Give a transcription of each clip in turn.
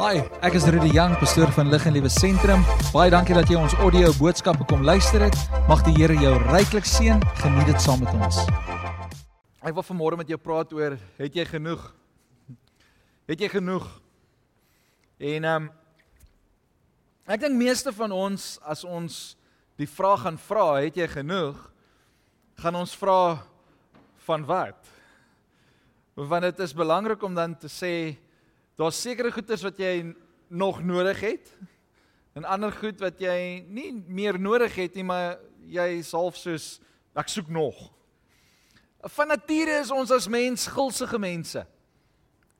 Hi, ek is Rudy Jang, pastoor van Lig en Liewe Sentrum. Baie dankie dat jy ons audio boodskappe kom luister het. Mag die Here jou ryklik seën. Geniet dit saam met ons. Ek wil vanmôre met jou praat oor het jy genoeg? Het jy genoeg? En ehm um, ek dink meeste van ons as ons die vraag gaan vra, het jy genoeg? Gaan ons vra van wat? Want dit is belangrik om dan te sê daar's sekere goederes wat jy nog nodig het en ander goed wat jy nie meer nodig het nie, maar jy is half soos ek soek nog. Van nature is ons as mens gulsige mense.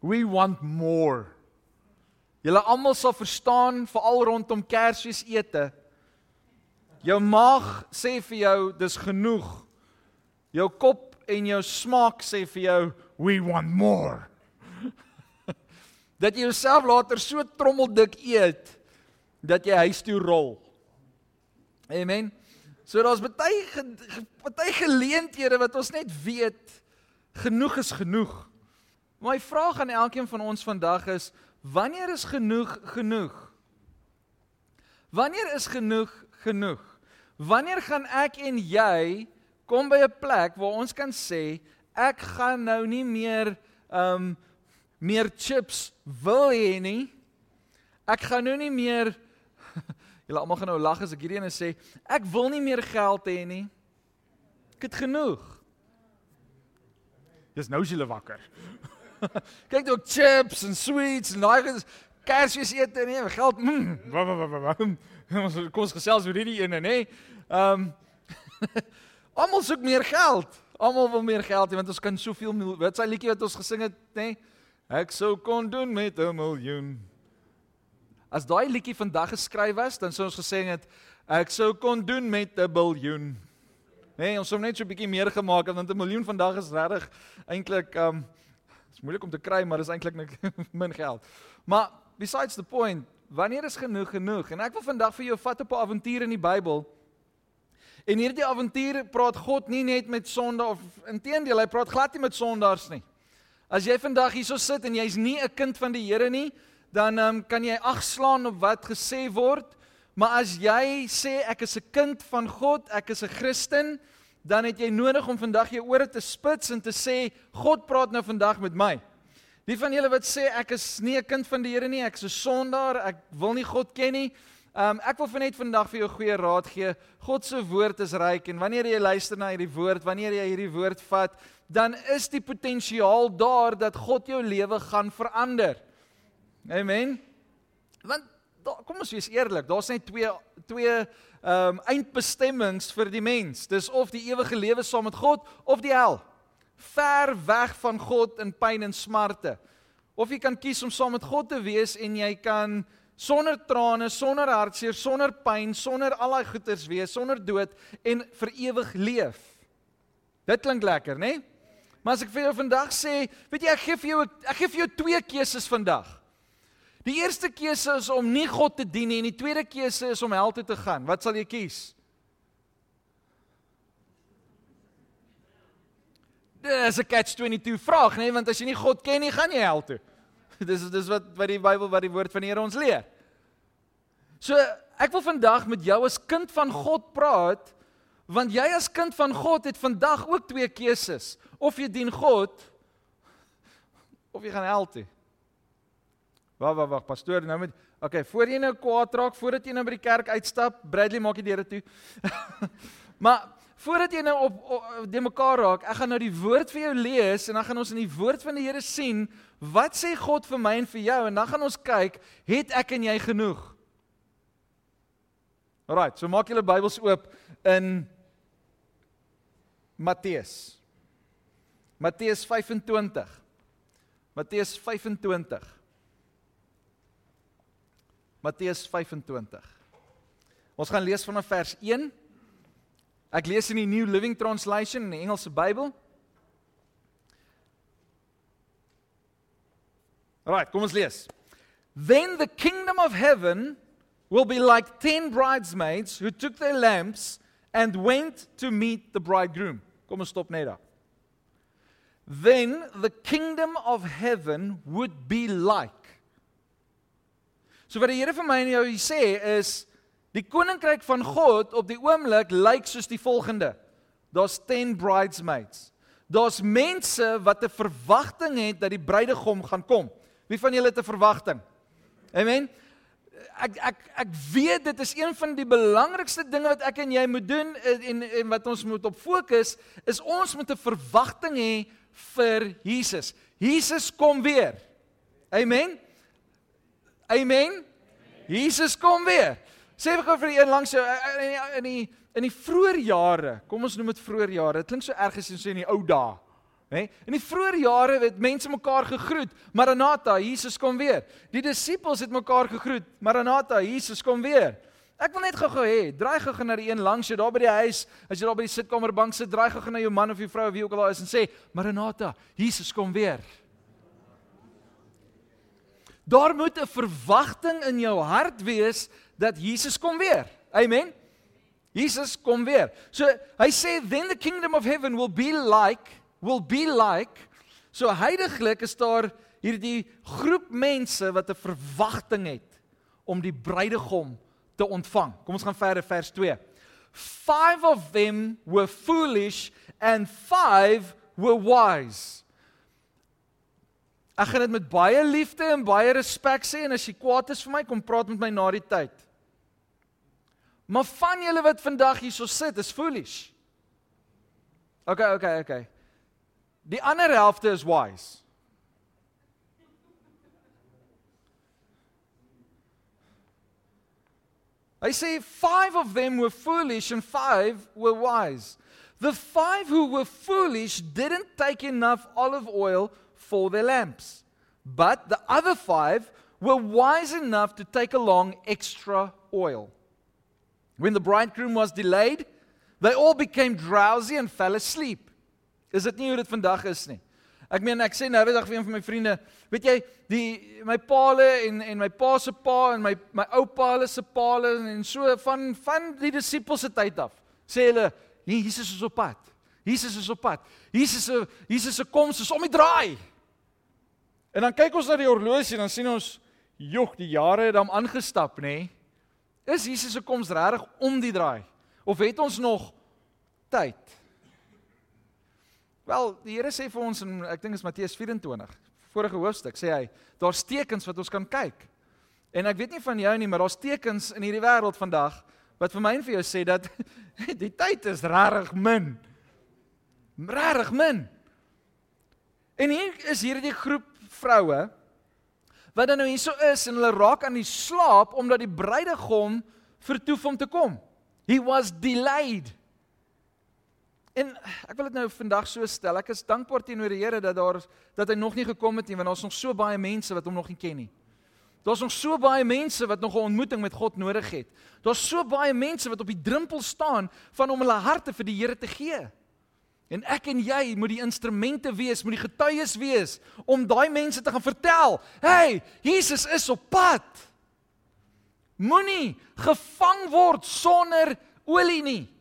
We want more. Julle almal sal verstaan veral rondom Kersfees ete. Jou maag sê vir jou dis genoeg. Jou kop en jou smaak sê vir jou we want more. Dat jy jouself later so trommeldik eet dat jy huis toe rol. Amen. So daar's baie baie geleenthede wat ons net weet genoeg is genoeg. My vraag aan elkeen van ons vandag is Wanneer is genoeg genoeg? Wanneer is genoeg genoeg? Wanneer gaan ek en jy kom by 'n plek waar ons kan sê ek gaan nou nie meer um meer chips wil hê nie. Ek gaan nou nie meer Julle almal gaan nou lag as ek hierdie ene sê ek wil nie meer geld hê nie. Ek het genoeg. Dis nou as jy wakker. Kyk ook chips en sweets en daai kersfees ete nee, geld. Mm, ons kom ons gesels oor hierdie ene nê. Ehm Almal soek meer geld. Almal wil meer geld hê want ons kan soveel wat sy liedjie wat ons gesing het nê. Ek sou kon doen met 'n miljoen. As daai liedjie vandag geskryf was, dan sou ons gesê het ek sou kon doen met 'n biljoen. Nee, ons sou net so 'n bietjie meer gemaak het want 'n miljoen vandag is regtig eintlik ehm um, Dis moeilik om te kry, maar dis eintlik net min geld. Maar besides the point, wanneer is genoeg genoeg? En ek wil vandag vir jou vat op 'n avontuur in die Bybel. En hierdie avontuur praat God nie net met sonde of inteendeel, hy praat glad nie met sondaars nie. As jy vandag hierso sit en jy's nie 'n kind van die Here nie, dan um, kan jy agslaan op wat gesê word. Maar as jy sê ek is 'n kind van God, ek is 'n Christen, dan het jy nodig om vandag jou ore te spits en te sê God praat nou vandag met my. Wie van julle wat sê ek is nie 'n kind van die Here nie, ek is 'n sondaar, ek wil nie God ken nie. Um ek wil vir net vandag vir jou goeie raad gee. God se woord is ryk en wanneer jy luister na hierdie woord, wanneer jy hierdie woord vat, dan is die potensiaal daar dat God jou lewe gaan verander. Amen. Want kom ons wees eerlik, daar's net twee twee ehm um, eindbestemmings vir die mens. Dis of die ewige lewe saam met God of die hel. Ver weg van God in pyn en smarte. Of jy kan kies om saam met God te wees en jy kan sonder trane, sonder hartseer, sonder pyn, sonder al daai goeters wees, sonder dood en vir ewig leef. Dit klink lekker, né? Nee? Maar as ek vir jou vandag sê, weet jy, ek gee vir jou ek gee vir jou twee keuses vandag. Die eerste keuse is om nie God te dien nie en die tweede keuse is om hel toe te gaan. Wat sal jy kies? Dis 'n catch 22 vraag, nê, nee, want as jy nie God ken nie, gaan jy hel toe. Dis dis wat wat die Bybel wat die woord van die Here ons leer. So, ek wil vandag met jou as kind van God praat, want jy as kind van God het vandag ook twee keuses. Of jy dien God of jy gaan hel toe. Wag wag wag, pastoor, nou met Okay, voor jy nou kwaad raak, voordat jy nou by die kerk uitstap, Bradley maak die deure toe. maar voordat jy nou op, op de mekaar raak, ek gaan nou die woord vir jou lees en dan gaan ons in die woord van die Here sien wat sê God vir my en vir jou en dan gaan ons kyk, het ek en jy genoeg? Alraai, so maak julle Bybels oop in Matteus. Matteus 25. Matteus 25. Matteus 25. Ons gaan lees vanaf vers 1. Ek lees in die New Living Translation in die Engelse Bybel. Right, kom ons lees. Then the kingdom of heaven will be like 10 bridesmaids who took their lamps and went to meet the bridegroom. Kom ons stop net daar. Then the kingdom of heaven would be like So wat die Here vir my en jou sê is die koninkryk van God op die oomblik lyk soos die volgende. Daar's 10 bridesmaids. Daar's mense wat 'n verwagting het dat die bruidegom gaan kom. Wie van julle het 'n verwagting? Amen. Ek ek ek weet dit is een van die belangrikste dinge wat ek en jy moet doen en en wat ons moet op fokus is ons moet 'n verwagting hê vir Jesus. Jesus kom weer. Amen. Amen. Jesus kom weer. Sê vir gou vir een langs jou in die in die in die vroeë jare. Kom ons noem dit vroeë jare. Dit klink so erg as jy sê in die ou dae. Hè? In die vroeë jare het mense mekaar gegroet. Maranatha, Jesus kom weer. Die disippels het mekaar gegroet. Maranatha, Jesus kom weer. Ek wil net gou-gou hê, draai gou-gou na die een langs jou daar by die huis. As jy daar by die sitkamerbank sit, draai gou-gou na jou man of jou vrou of wie ook al daar is en sê, "Maranatha, Jesus kom weer." Daar moet 'n verwagting in jou hart wees dat Jesus kom weer. Amen. Jesus kom weer. So hy sê then the kingdom of heaven will be like will be like so heiliglik is daar hierdie groep mense wat 'n verwagting het om die bruidegom te ontvang. Kom ons gaan verder vers 2. Five of them were foolish and five were wise. Ek gaan dit met baie liefde en baie respek sê en as jy kwaad is vir my, kom praat met my na die tyd. Maar van julle wat vandag hierso sit, is foolish. OK, OK, OK. Die ander helfte is wise. I say five of them were foolish and five were wise. The five who were foolish didn't take enough olive oil for their lamps. But the other five were wise enough to take along extra oil. When the bridegroom was delayed, they all became drowsy and fell asleep. Is dit nie hoe dit vandag is nie? Ek meen ek sê nou weer vir een van my vriende, weet jy, die my paale en en my pa se pa en my my oupa hulle se paale en so van van die disippels se tyd af. Sê hulle, nee, Jesus is op pad. Jesus is op pad. Jesus se Jesus se koms is om die draai. En dan kyk ons na die horlosie en dan sien ons, "Jog, die jare het hom aangestap, nê?" Nee? Is Jesus se koms regtig om die draai of het ons nog tyd? Wel, die Here sê vir ons in ek dink is Matteus 24, vorige hoofstuk, sê hy, daar's tekens wat ons kan kyk. En ek weet nie van jou nie, maar daar's tekens in hierdie wêreld vandag wat vir my en vir jou sê dat die tyd is regtig min. Regtig min. En hier is hierdie groep vroue wat dan nou hierso is en hulle raak aan die slaap omdat die bruidegom vertoef om te kom. He was delayed. En ek wil dit nou vandag so stel. Ek is dankbaar teenoor die Here dat daar dat hy nog nie gekom het nie want daar's nog so baie mense wat hom nog nie ken nie. Daar's nog so baie mense wat nog 'n ontmoeting met God nodig het. Daar's so baie mense wat op die drempel staan van om hulle harte vir die Here te gee. En ek en jy moet die instrumente wees, moet die getuies wees om daai mense te gaan vertel, "Hey, Jesus is op pad." Moenie gevang word sonder olie nie.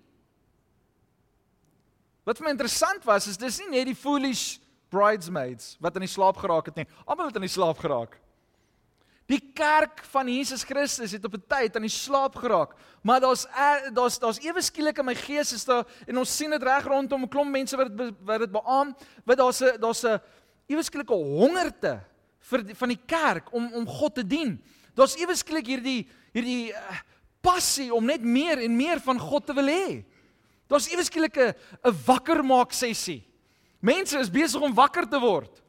Wat vir my interessant was, is dis nie net die foolish bridesmaids wat in die slaap geraak het nie. Almal het in die slaap geraak. Die kerk van Jesus Christus het op 'n tyd aan die slaap geraak. Maar daar's daar's daar's ewe skielik in my gees is daar en ons sien dit reg rondom 'n klomp mense wat dit wat dit beamoen, wat daar's 'n daar's 'n ewe skielike hongerte vir die, van die kerk om om God te dien. Daar's ewe skielik hierdie hierdie uh, passie om net meer en meer van God te wil hê. Daar's ewe skielik 'n 'n wakker maak sessie. Mense is besig om wakker te word.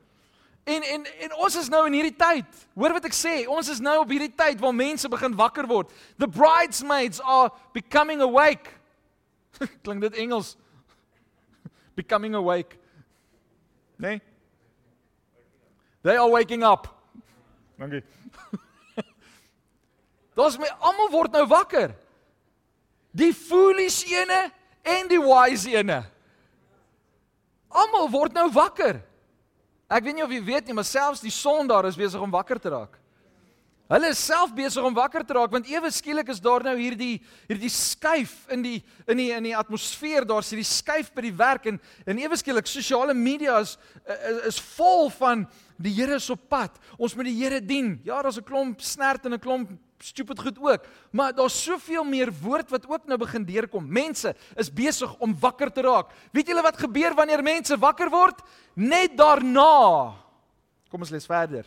En en en ons is nou in hierdie tyd. Hoor wat ek sê, ons is nou op hierdie tyd waar mense begin wakker word. The bridesmaids are becoming awake. Klink dit Engels? becoming awake. Nee. They are waking up. Dankie. Dous my almal word nou wakker. Die foolish ene en die wise ene. Almal word nou wakker. Ek weet nie of jy weet nie, maar selfs die son daar is besig om wakker te raak. Hulle is self besig om wakker te raak want ewe skielik is daar nou hierdie hierdie skuif in die in die in die atmosfeer. Daar's hierdie skuif by die werk en en ewe skielik sosiale media is, is is vol van die Here is op pad. Ons moet die Here dien. Ja, daar's 'n klomp snert en 'n klomp stupid goed ook, maar daar's soveel meer woord wat ook nou begin deurkom. Mense is besig om wakker te raak. Weet julle wat gebeur wanneer mense wakker word? Net daarna. Kom ons lees verder.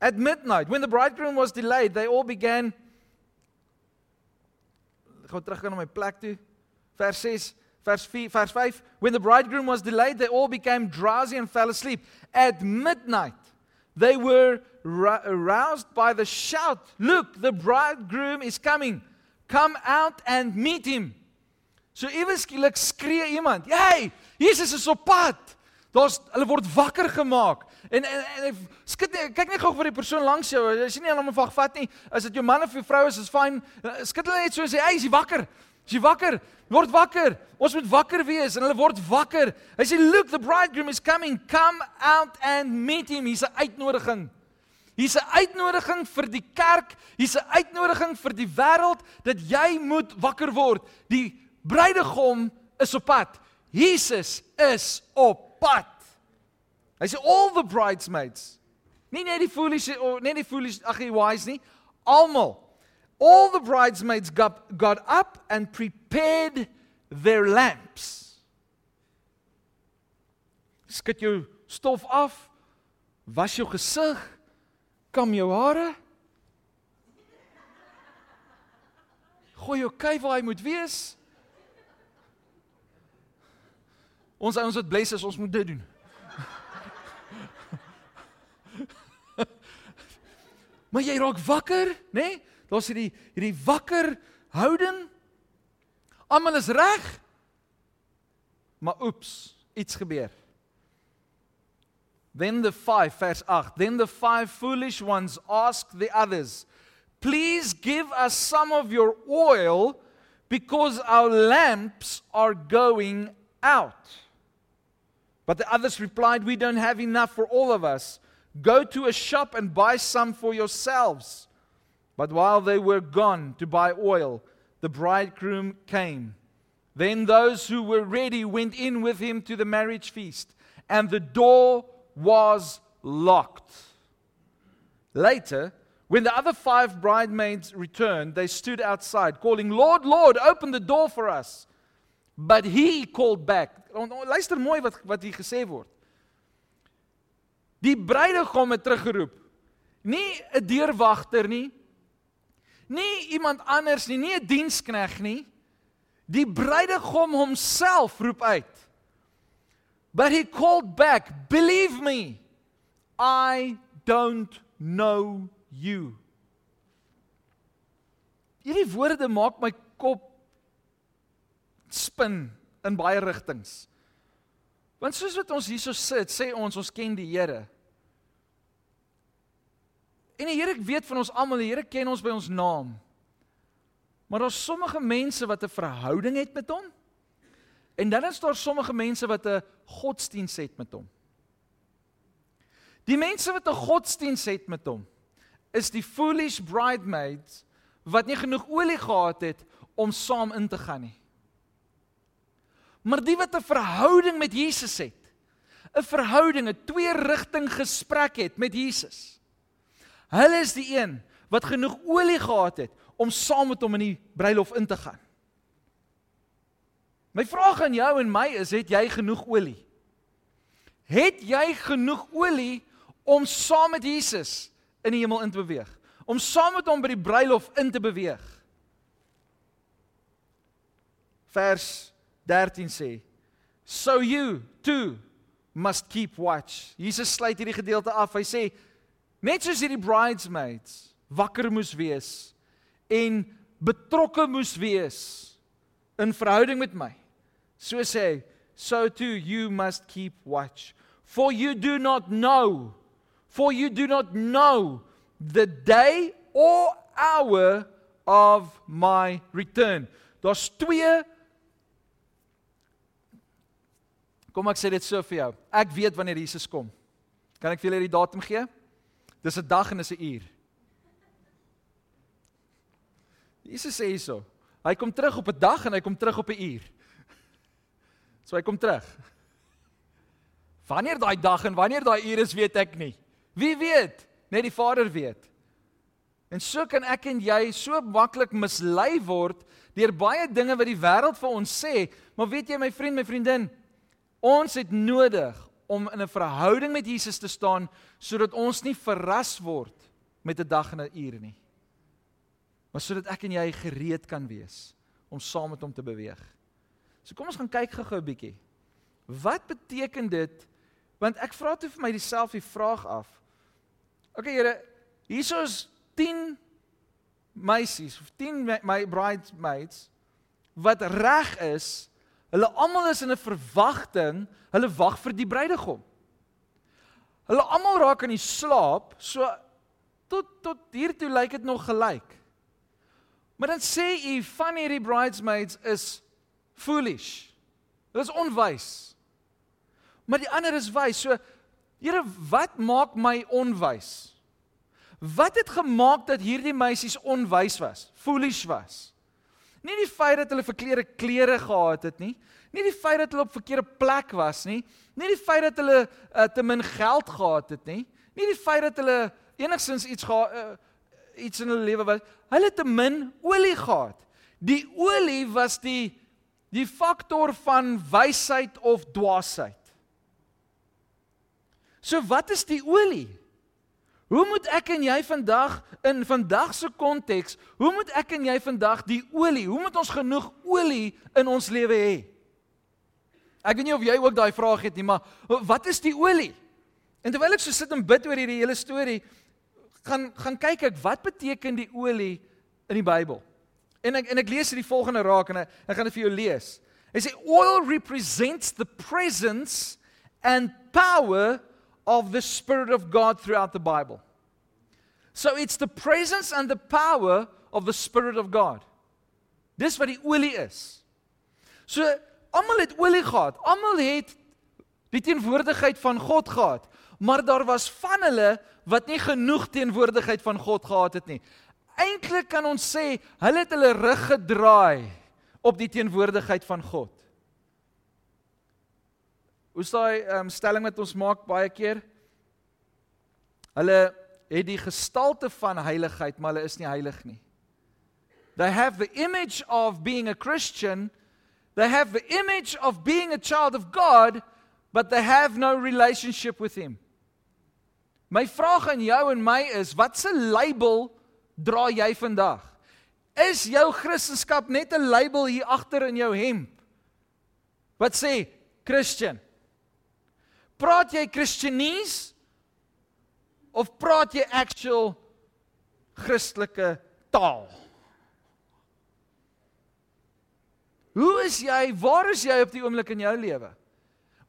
At midnight, when the bridegroom was delayed, they all began. Gaan teruggaan na my plek toe. Vers 6, vers 4, vers 5. When the bridegroom was delayed, they all became drowsy and fell asleep. At midnight, they were aroused by the shout Look, the bridegroom is coming. Come out and meet him. So ewe skielik skree iemand, "Hey, Jesus is op pad." Daar's hulle word wakker gemaak. En en, en skud net kyk net gou vir die persoon langs jou. As jy nie aan hom vag vat nie, as dit jou man of jou vrou is, is fyn. Skud hulle net so en sê, "Hey, is jy wakker? Is jy wakker? Word wakker. Ons moet wakker wees." En hulle word wakker. Hy sê, "Look, the bridegroom is coming. Come out and meet him." Hier's 'n uitnodiging. Hier's 'n uitnodiging vir die kerk. Hier's 'n uitnodiging vir die wêreld dat jy moet wakker word. Die bruidegom is op pad. Jesus is op pad. Hy sê all the bridesmaids. Nie net die foolish of net die foolish ag die wise nie. Almal. All the bridesmaids got got up and prepared their lamps. Skud jou stof af. Was jou gesig. Kam jou hare. Gooi jou kyk waar hy moet wees. Ons ons wat bless is ons moet dit doen. Maar jy raak wakker, né? Nee? Daar's hierdie hierdie wakker houding. Almal is reg. Maar oeps, iets gebeur. Then the five verse 8. Then the five foolish ones asked the others, "Please give us some of your oil because our lamps are going out." But the others replied, "We don't have enough for all of us." Go to a shop and buy some for yourselves. But while they were gone to buy oil, the bridegroom came. Then those who were ready went in with him to the marriage feast, and the door was locked. Later, when the other five bridesmaids returned, they stood outside, calling, Lord, Lord, open the door for us. But he called back. Luister mooi wat, wat hier gesê word. Die bruidegom het teruggeroep. Nie 'n deurwagter nie. Nie iemand anders nie, nie 'n dienskneg nie. Die bruidegom homself roep uit. But he called back, "Believe me, I don't know you." Hierdie woorde maak my kop spin in baie rigtings. Want soos wat ons hierso sit, sê ons ons ken die Here. En die Here weet van ons almal, die Here ken ons by ons naam. Maar daar's sommige mense wat 'n verhouding het met hom. En dan is daar sommige mense wat 'n godsdiens het met hom. Die mense wat 'n godsdiens het met hom is die foolish bridesmaids wat nie genoeg olie gehad het om saam in te gaan nie. Maar die wat 'n verhouding met Jesus het, 'n verhouding, 'n twee-rigting gesprek het met Jesus. Hulle is die een wat genoeg olie gehad het om saam met hom in die bruilof in te gaan. My vraag aan jou en my is, het jy genoeg olie? Het jy genoeg olie om saam met Jesus in die hemel in te beweeg? Om saam met hom by die bruilof in te beweeg? Vers 13 sê so you too must keep watch. Jesus sluit hierdie gedeelte af. Hy sê net soos hierdie bridesmaids wakker moes wees en betrokke moes wees in verhouding met my. So sê hy, so too you must keep watch. For you do not know, for you do not know the day or hour of my return. Daar's twee Kom ek sê dit so vir jou. Ek weet wanneer Jesus kom. Kan ek vir julle die datum gee? Dis 'n dag en dis 'n uur. Jesus sê hierso. Hy kom terug op 'n dag en hy kom terug op 'n uur. So hy kom terug. Wanneer daai dag en wanneer daai uur is, weet ek nie. Wie weet? Net die Vader weet. En so kan ek en jy so maklik mislei word deur baie dinge wat die wêreld vir ons sê, maar weet jy my vriend, my vriendin, ons het nodig om in 'n verhouding met Jesus te staan sodat ons nie verras word met 'n dag en 'n uur nie. Maar sodat ek en jy gereed kan wees om saam met hom te beweeg. So kom ons gaan kyk gou-gou 'n bietjie. Wat beteken dit? Want ek vra toe vir my dieselfde vraag af. OK Here, hierso is 10 meisies of 10 my, my bridesmaids wat reg is Hulle almal is in 'n verwagting, hulle wag vir die bruidegom. Hulle almal raak in die slaap, so tot tot hier toe lyk dit nog gelyk. Maar dan sê u van hierdie bridesmaids is foolish. Hulle is onwys. Maar die ander is wys. So Here, wat maak my onwys? Wat het gemaak dat hierdie meisies onwys was? Foolish was. Nie die feit dat hulle verkeerde klere gehad het nie. Nie die feit dat hulle op verkeerde plek was nie. Nie die feit dat hulle uh, te min geld gehad het nie. Nie die feit dat hulle enigsins iets gehad uh, iets in hulle lewe was. Hulle te min olie gehad. Die olie was die die faktor van wysheid of dwaasheid. So wat is die olie? Hoe moet ek en jy vandag in vandag se konteks, hoe moet ek en jy vandag die olie, hoe moet ons genoeg olie in ons lewe hê? Ek weet nie of jy ook daai vraag het nie, maar wat is die olie? En terwyl ek so sit en bid oor hierdie hele storie, gaan gaan kyk ek wat beteken die olie in die Bybel. En ek en ek lees hierdie volgende raak en ek, ek gaan dit vir jou lees. Hy sê oil represents the presence and power of the Spirit of God throughout the Bible. So it's the presence and the power of the Spirit of God. Dis wat die olie is. So almal het olie gehad. Almal het die teenwoordigheid van God gehad. Maar daar was van hulle wat nie genoeg teenwoordigheid van God gehad het nie. Eintlik kan ons sê hulle het hulle rug gedraai op die teenwoordigheid van God. Hoe staan die um, stelling wat ons maak baie keer? Hulle het die gestalte van heiligheid, maar hulle is nie heilig nie. They have the image of being a Christian, they have the image of being a child of God, but they have no relationship with him. My vraag aan jou en my is, wat se label dra jy vandag? Is jou kristendom net 'n label hier agter in jou hemp? Wat sê Christian? Praat jy Christianese of praat jy actual Christelike taal? Hoe is jy? Waar is jy op die oomblik in jou lewe?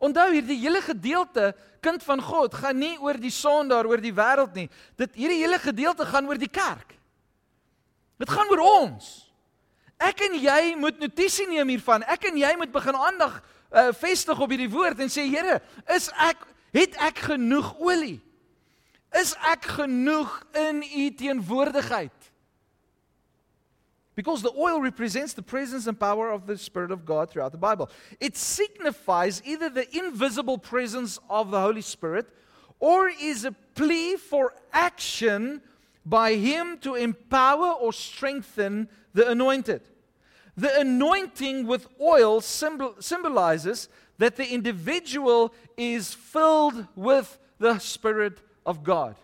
Onthou hierdie hele gedeelte kind van God gaan nie oor die sondaar oor die wêreld nie. Dit hierdie hele gedeelte gaan oor die kerk. Dit gaan oor ons. Ek en jy moet notisie neem hiervan. Ek en jy moet begin aandag uh, vestig op hierdie woord en sê Here, is ek het ek genoeg olie? Is ek genoeg in u teenwoordigheid? Because the oil represents the presence and power of the Spirit of God throughout the Bible. It signifies either the invisible presence of the Holy Spirit or is a plea for action by Him to empower or strengthen the anointed. The anointing with oil symbol, symbolizes that the individual is filled with the Spirit of God.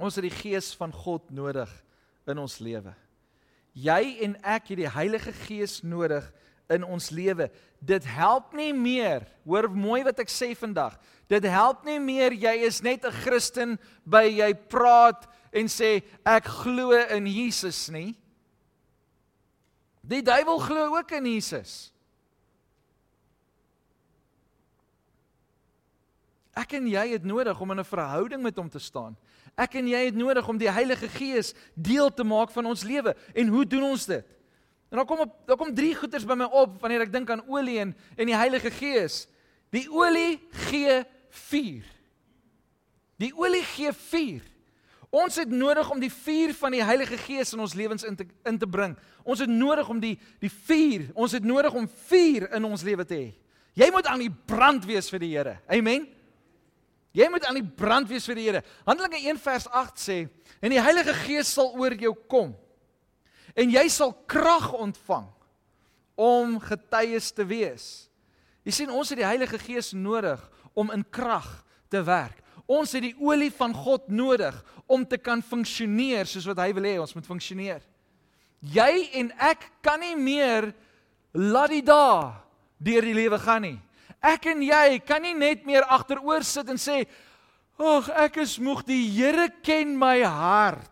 Ons het die gees van God nodig in ons lewe. Jy en ek het die Heilige Gees nodig in ons lewe. Dit help nie meer. Hoor mooi wat ek sê vandag. Dit help nie meer jy is net 'n Christen by jy praat en sê ek glo in Jesus nie. Die duiwel glo ook in Jesus. Ek en jy het nodig om in 'n verhouding met hom te staan. Ek en jy het nodig om die Heilige Gees deel te maak van ons lewe. En hoe doen ons dit? En dan kom op, dan kom drie goeters by my op wanneer ek dink aan olie en en die Heilige Gees. Die olie gee vuur. Die olie gee vuur. Ons het nodig om die vuur van die Heilige Gees in ons lewens in te in te bring. Ons het nodig om die die vuur, ons het nodig om vuur in ons lewe te hê. Jy moet aan die brand wees vir die Here. Amen. Jy moet aan die brand wees vir die Here. Handelinge 1 vers 8 sê en die Heilige Gees sal oor jou kom. En jy sal krag ontvang om getuies te wees. Jy sien ons het die Heilige Gees nodig om in krag te werk. Ons het die olie van God nodig om te kan funksioneer soos wat hy wil hê ons moet funksioneer. Jy en ek kan nie meer ladida deur die lewe gaan nie. Ek en jy kan nie net meer agteroor sit en sê, "Ag, ek is moeg, die Here ken my hart."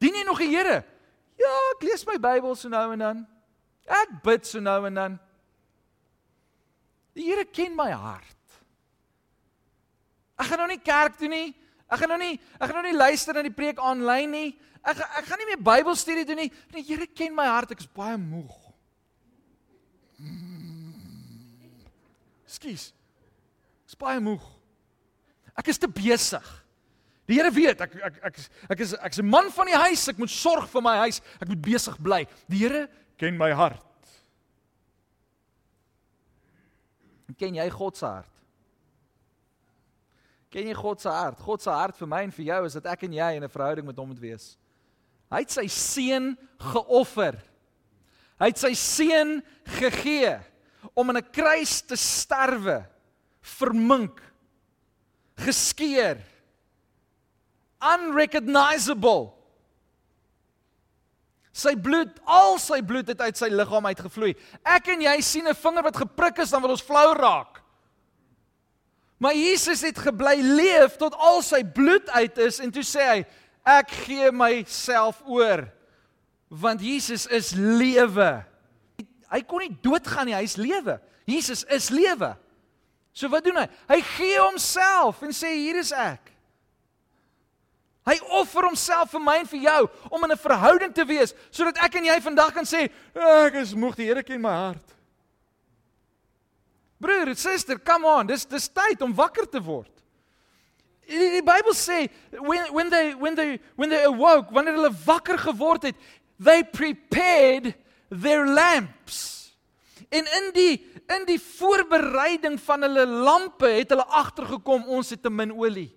Dien jy nog die Here? Ja, ek lees my Bybel so nou en dan. Ek bid so nou en dan. Die Here ken my hart. Ek gaan nou nie kerk toe nie. Ek gaan nou nie ek gaan nou nie luister na die preek aanlyn nie. Ek ek gaan nie meer Bybelstudie doen nie. Die Here ken my hart. Ek is baie moeg. Skus. Ek is baie moeg. Ek is te besig. Die Here weet ek ek ek ek is ek's 'n man van die huis. Ek moet sorg vir my huis. Ek moet besig bly. Die Here ken my hart. Ken jy God se hart? Ken jy God se hart? God se hart vir my en vir jou is dat ek en jy in 'n verhouding met hom moet wees. Hy het sy seun geoffer. Hy het sy seun gegee om aan 'n kruis te sterwe, vermink, geskeer, unrecognizable. Sy bloed, al sy bloed het uit sy liggaam uitgevloei. Ek en jy sien 'n vinger wat geprik is, dan wil ons flou raak. Maar Jesus het gebly leef tot al sy bloed uit is en toe sê hy ek gee myself oor want Jesus is lewe. Hy kon nie doodgaan nie, hy's lewe. Jesus is lewe. So wat doen hy? Hy gee homself en sê hier is ek. Hy offer homself vir my en vir jou om in 'n verhouding te wees sodat ek en jy vandag kan sê ek is moeg, die Here ken my hart. Broer, suster, come on, dis dis tyd om wakker te word. Die, die Bybel sê when when they when they when they awoke, wanneer hulle wakker geword het, they prepared their lamps. En in die in die voorbereiding van hulle lampe het hulle agtergekom ons het te min olie.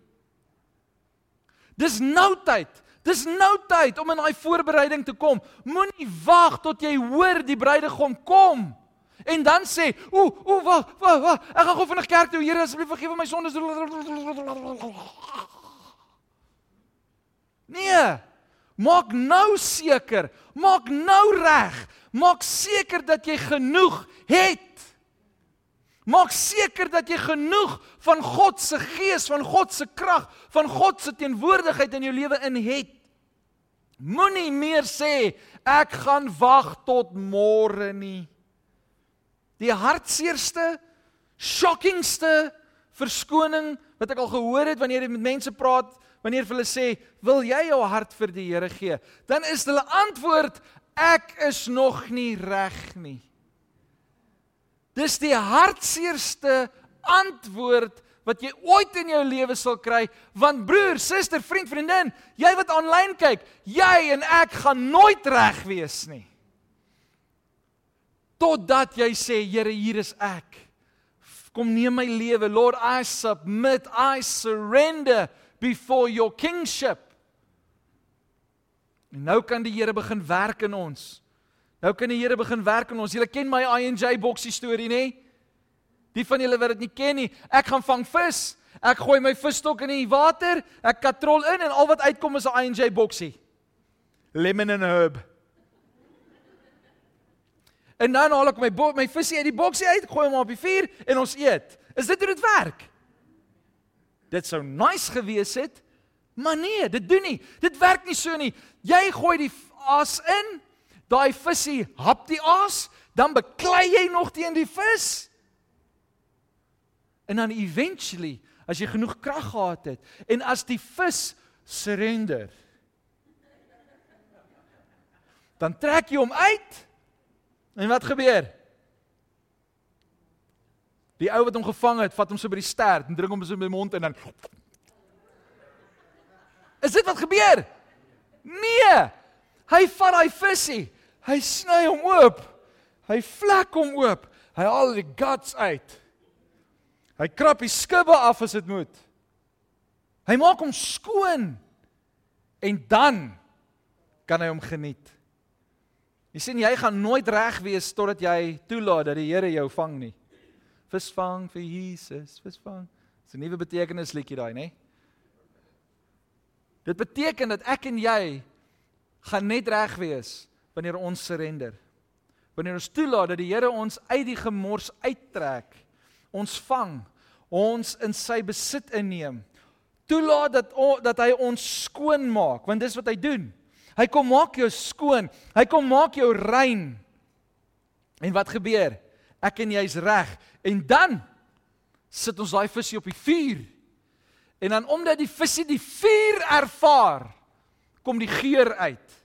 Dis nou tyd. Dis nou tyd om in daai voorbereiding te kom. Moenie wag tot jy hoor die bruidegom kom. En dan sê, "O, o, wag, wag, wag. Ek gaan gou vinnig kerk toe. Here, asseblief vergewe my sondes." Nee. Maak nou seker, maak nou reg. Maak seker dat jy genoeg het. Maak seker dat jy genoeg van God se gees, van God se krag, van God se teenwoordigheid in jou lewe in het. Moenie meer sê ek gaan wag tot môre nie die hartseerste, shockingste verskoning wat ek al gehoor het wanneer jy met mense praat, wanneer hulle sê, "Wil jy jou hart vir die Here gee?" Dan is hulle antwoord, "Ek is nog nie reg nie." Dis die hartseerste antwoord wat jy ooit in jou lewe sal kry, want broer, suster, vriend, vriendin, jy wat aanlyn kyk, jy en ek gaan nooit reg wees nie. Totdat jy sê Here hier is ek. Kom neem my lewe lord i submit i surrender before your kingship. En nou kan die Here begin werk in ons nou kan die Here begin werk in ons julle ken my INJ boksie storie nê die van julle wat dit nie ken nie ek gaan vang vis ek gooi my visstok in die water ek katrol in en al wat uitkom is 'n INJ boksie lemon and herb En dan haal ek my my visie uit die boksie uit, gooi hom op die vuur en ons eet. Is dit hoe dit werk? Dit sou nice gewees het, maar nee, dit doen nie. Dit werk nie so nie. Jy gooi die aas in, daai visie hap die aas, dan beklei jy nog teen die vis. En dan eventually, as jy genoeg krag gehad het en as die vis surrender, dan trek jy hom uit En wat gebeur? Die ou wat hom gevang het, vat hom so by die stert en druk hom so in sy mond en dan Is dit wat gebeur? Nee. Hy vat daai visie. Hy sny hom oop. Hy vlek hom oop. Hy haal die guts uit. Hy krap die skubbe af as dit moet. Hy maak hom skoon. En dan kan hy hom geniet. Jy sien jy gaan nooit reg wees totdat jy toelaat dat die Here jou vang nie. Visvang vir Jesus, visvang. Dis 'n nuwe betekenis liedjie daai, nê? Dit beteken dat ek en jy gaan net reg wees wanneer ons surrender. Wanneer ons toelaat dat die Here ons uit die gemors uittrek, ons vang, ons in sy besit inneem. Toelaat dat dat hy ons skoon maak, want dis wat hy doen. Hy kom maak jou skoon. Hy kom maak jou rein. En wat gebeur? Ek en jy's reg. En dan sit ons daai visie op die vuur. En dan omdat die visie die vuur ervaar, kom die geur uit.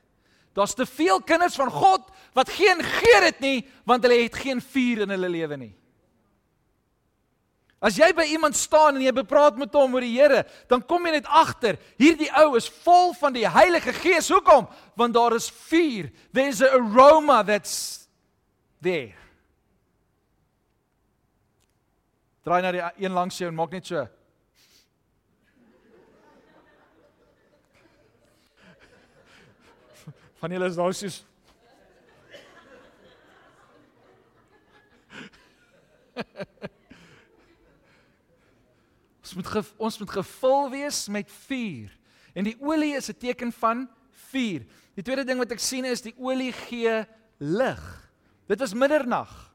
Daar's te veel kinders van God wat geen geur het nie, want hulle het geen vuur in hulle lewe nie. As jy by iemand staan en jy bepraat met hom oor die Here, dan kom jy net agter, hierdie ou is vol van die Heilige Gees. Hoekom? Want daar is vuur. There's a aroma that's there. Draai na die een langs jou en maak net so. Van julle is daar soos Ons moet ge, ons moet gevul wees met vuur. En die olie is 'n teken van vuur. Die tweede ding wat ek sien is die olie gee lig. Dit was middernag.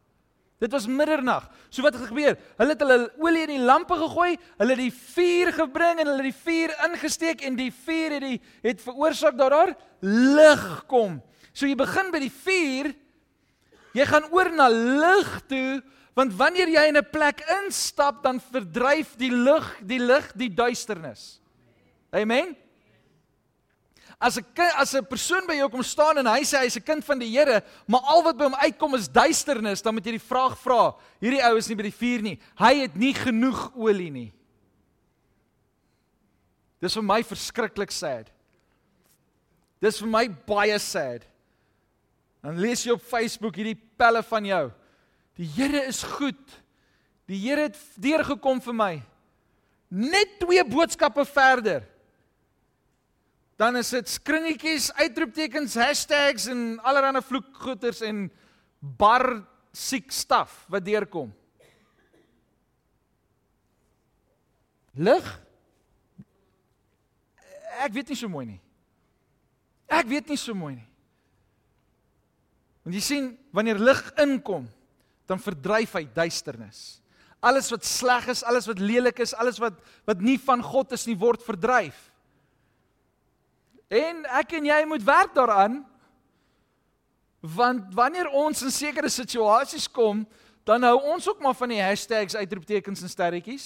Dit was middernag. So wat het gebeur? Hulle het hulle olie in die lampe gegooi, hulle het die vuur gebring en hulle het die vuur ingesteek en die vuur het die het veroorsaak dat daar lig kom. So jy begin by die vuur, jy gaan oor na lig toe Want wanneer jy in 'n plek instap, dan verdryf die lig, die lig, die duisternis. Amen. As 'n as 'n persoon by jou kom staan en hy sê hy's 'n kind van die Here, maar al wat by hom uitkom is duisternis, dan moet jy die vraag vra, hierdie ou is nie by die vuur nie. Hy het nie genoeg olie nie. Dis vir my verskriklik sad. Dis vir my baie sad. Dan lees jy op Facebook hierdie pelle van jou. Die Here is goed. Die Here het deurgekom vir my. Net twee boodskappe verder. Dan is dit skringetjies, uitroeptekens, hashtags en allerlei vloekgoeters en bar siek staf wat deurkom. Lig? Ek weet nie so mooi nie. Ek weet nie so mooi nie. Want jy sien, wanneer lig inkom, dan verdryf hy duisternis. Alles wat sleg is, alles wat lelik is, alles wat wat nie van God is nie word verdryf. En ek en jy moet werk daaraan. Want wanneer ons in sekere situasies kom, dan hou ons ook maar van die hashtags uitroeptekens en sterretjies.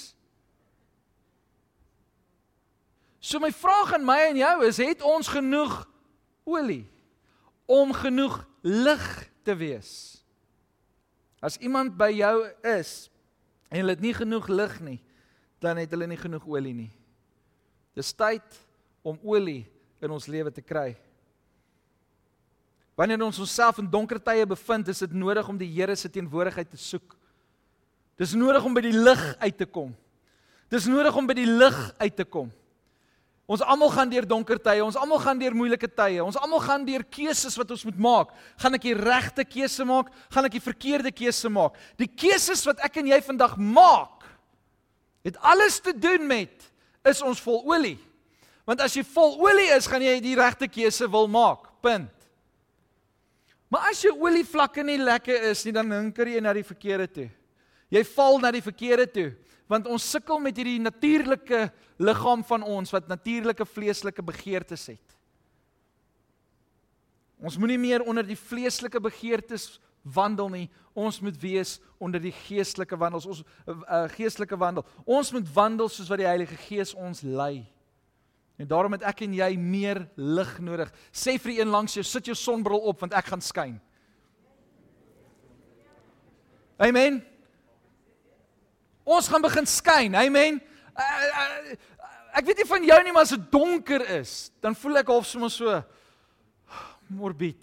So my vraag aan my en jou is, het ons genoeg olie om genoeg lig te wees? As iemand by jou is en hulle het nie genoeg lig nie, dan het hulle nie genoeg olie nie. Dis tyd om olie in ons lewe te kry. Wanneer ons onsself in donker tye bevind, is dit nodig om die Here se teenwoordigheid te soek. Dis nodig om by die lig uit te kom. Dis nodig om by die lig uit te kom. Ons almal gaan deur donker tye, ons almal gaan deur moeilike tye. Ons almal gaan deur keuses wat ons moet maak. Gaan ek die regte keuse maak? Gaan ek die verkeerde keuse maak? Die keuses wat ek en jy vandag maak, het alles te doen met is ons vol olie. Want as jy vol olie is, gaan jy die regte keuse wil maak. Punt. Maar as jou olievlakke nie lekker is nie, dan hinker jy na die verkeerde toe. Jy val na die verkeerde toe want ons sukkel met hierdie natuurlike liggaam van ons wat natuurlike vleeslike begeertes het. Ons moenie meer onder die vleeslike begeertes wandel nie. Ons moet wees onder die geestelike wandels, ons uh, geestelike wandel. Ons moet wandel soos wat die Heilige Gees ons lei. En daarom het ek en jy meer lig nodig. Sê vir die een langs jou, sit jou sonbril op want ek gaan skyn. Amen. Ons gaan begin skyn. Amen. Uh, uh, ek weet nie van jou nie, maar as dit donker is, dan voel ek half sommer so morbied.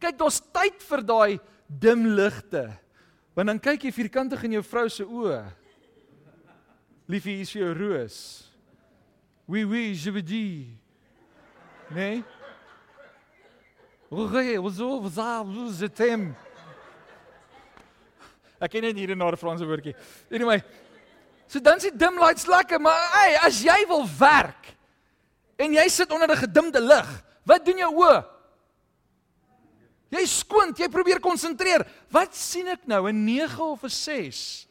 Kyk, daar's tyd vir daai dim ligte. Want dan kyk jy vierkantig in jou vrou se oë. Liefie, hier is vir jou roos. Oui, oui, je veux dire. Nee. Wat is dit hem? Ek ken net hier 'n nare Franse woordjie. Anyway, so dan sien dim lights lekker, maar hey, as jy wil werk en jy sit onder 'n gedimde lig, wat doen jou oë? Jy skoont, jy probeer konsentreer. Wat sien ek nou? 'n 9 of 'n 6?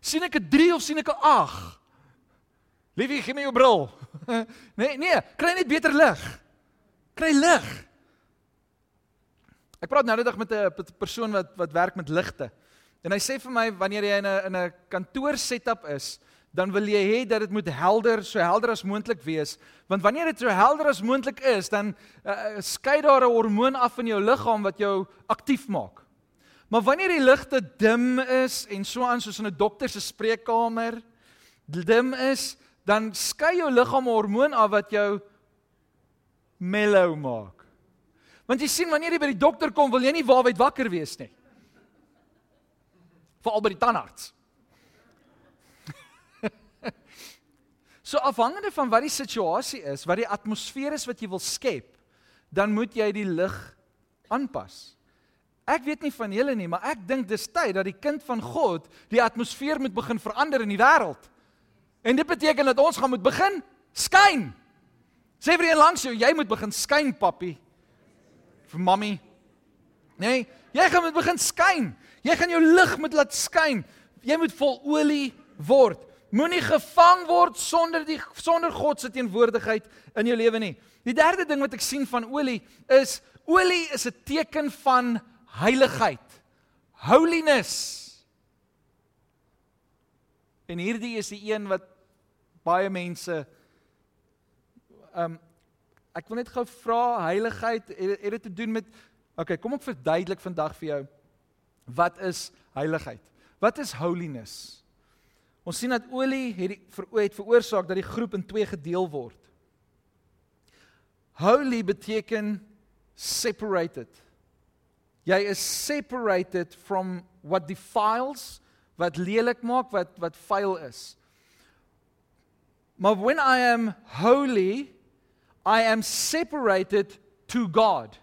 sien ek 'n 3 of sien ek 'n 8? Liefie, gee my jou bril. nee, nee, kry net beter lig. Kry lig. Ek praat nou net met 'n persoon wat wat werk met ligte. En hy sê vir my wanneer jy in 'n in 'n kantoor setup is, dan wil jy hê dat dit moet helder, so helder as moontlik wees, want wanneer dit so helder as moontlik is, dan uh, skei daar 'n hormoon af in jou liggaam wat jou aktief maak. Maar wanneer die ligte dim is en so aan soos in 'n dokter se spreekkamer dim is, dan skei jou liggaam 'n hormoon af wat jou mellow maak. Want jy sien wanneer jy by die dokter kom, wil jy nie waarwyd wakker wees nie. Veral by die tandarts. so afhangende van wat die situasie is, wat die atmosfeer is wat jy wil skep, dan moet jy die lig aanpas. Ek weet nie van julle nie, maar ek dink dis tyd dat die kind van God die atmosfeer moet begin verander in die wêreld. En dit beteken dat ons gaan moet begin skyn. Sê vir een langs jou, jy moet begin skyn, papi. Vir mammy. Nee, jy gaan moet begin skyn. Jy gaan jou lig moet laat skyn. Jy moet vol olie word. Moenie gevang word sonder die sonder God se teenwoordigheid in jou lewe nie. Die derde ding wat ek sien van olie is olie is 'n teken van heiligheid. Holiness. En hierdie is die een wat baie mense ehm um, ek wil net gou vra heiligheid het, het dit te doen met Okay, kom ek verduidelik vandag vir jou wat is heiligheid? Wat is holiness? Ons sien dat olie het die het veroorsaak dat die groep in twee gedeel word. Holy beteken separated. Jy is separated from what defiles wat lelik maak, wat wat vuil is. Maar when I am holy, I am separated to God.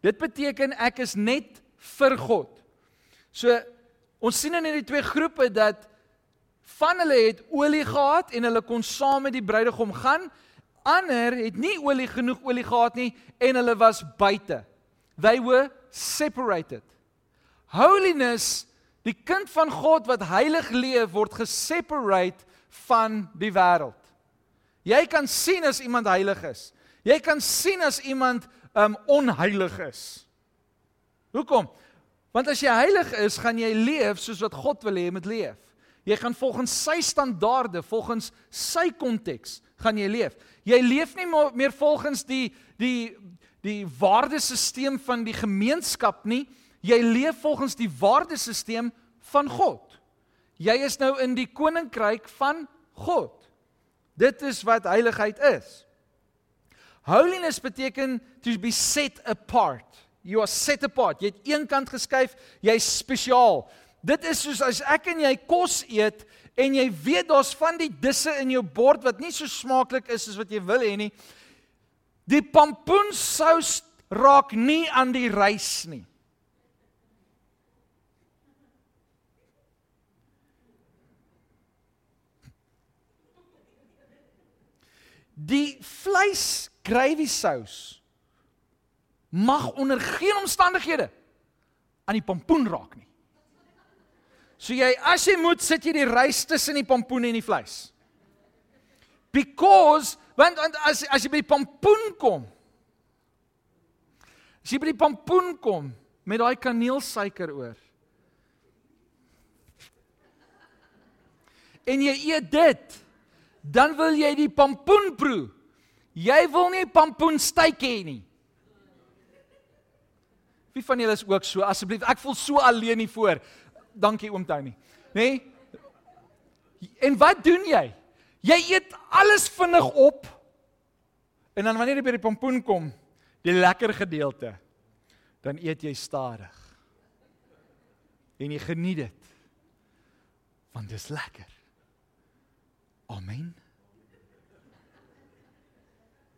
Dit beteken ek is net vir God. So ons sien in hierdie twee groepe dat van hulle het olie gehad en hulle kon saam met die bruidegom gaan. Ander het nie olie genoeg olie gehad nie en hulle was buite. They were separated. Holiness Die kind van God wat heilig leef word geseparate van die wêreld. Jy kan sien as iemand heilig is. Jy kan sien as iemand um onheilig is. Hoekom? Want as jy heilig is, gaan jy leef soos wat God wil hê jy moet leef. Jy gaan volgens sy standaarde, volgens sy konteks gaan jy leef. Jy leef nie meer volgens die die die waardesisteem van die gemeenskap nie. Jy leef volgens die waardesisteem van God. Jy is nou in die koninkryk van God. Dit is wat heiligheid is. Holiness beteken to be set apart. You are set apart. Jy het een kant geskuif, jy's spesiaal. Dit is soos as ek en jy kos eet en jy weet daar's van die disse in jou bord wat nie so smaaklik is soos wat jy wil hê nie. Die pompoensous raak nie aan die rys nie. Die vleis gravy sous mag onder geen omstandighede aan die pompoen raak nie. So jy as jy moet sit jy die rys tussen die pompoen en die vleis. Because want, want as as jy by die pompoen kom as jy by die pompoen kom met daai kaneelsuiker oor en jy eet dit dan wil jy die pampoen proe. Jy wil nie pampoen styk hê nie. Wie van julle is ook so? Asseblief, ek voel so alleen hier voor. Dankie oom Tony. Nê? Nee? En wat doen jy? Jy eet alles vinnig op. En dan wanneer jy by die pompoen kom, die lekker gedeelte, dan eet jy stadig. En jy geniet dit. Want dit is lekker. Amen.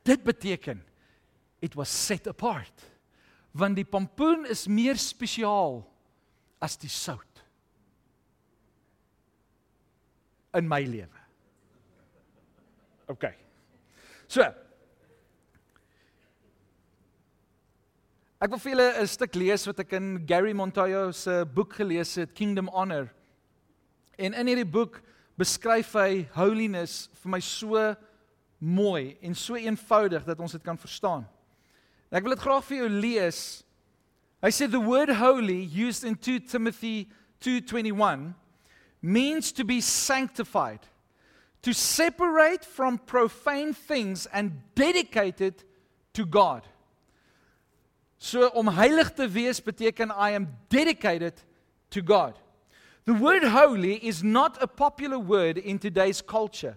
Dit beteken it was set apart. Want die pompoen is meer spesiaal as die sout in my lewe. OK. So. Ek wil vir julle 'n stuk lees wat ek in Gary Montoya se boek gelees het, Kingdom Honor. En in hierdie boek beskryf hy holiness vir my so mooi en so eenvoudig dat ons dit kan verstaan. Ek wil dit graag vir jou lees. Hy sê the word holy used in 2 Timothy 2:21 means to be sanctified, to separate from profane things and dedicated to God. So om heilig te wees beteken I am dedicated to God. The word holy is not a popular word in today's culture,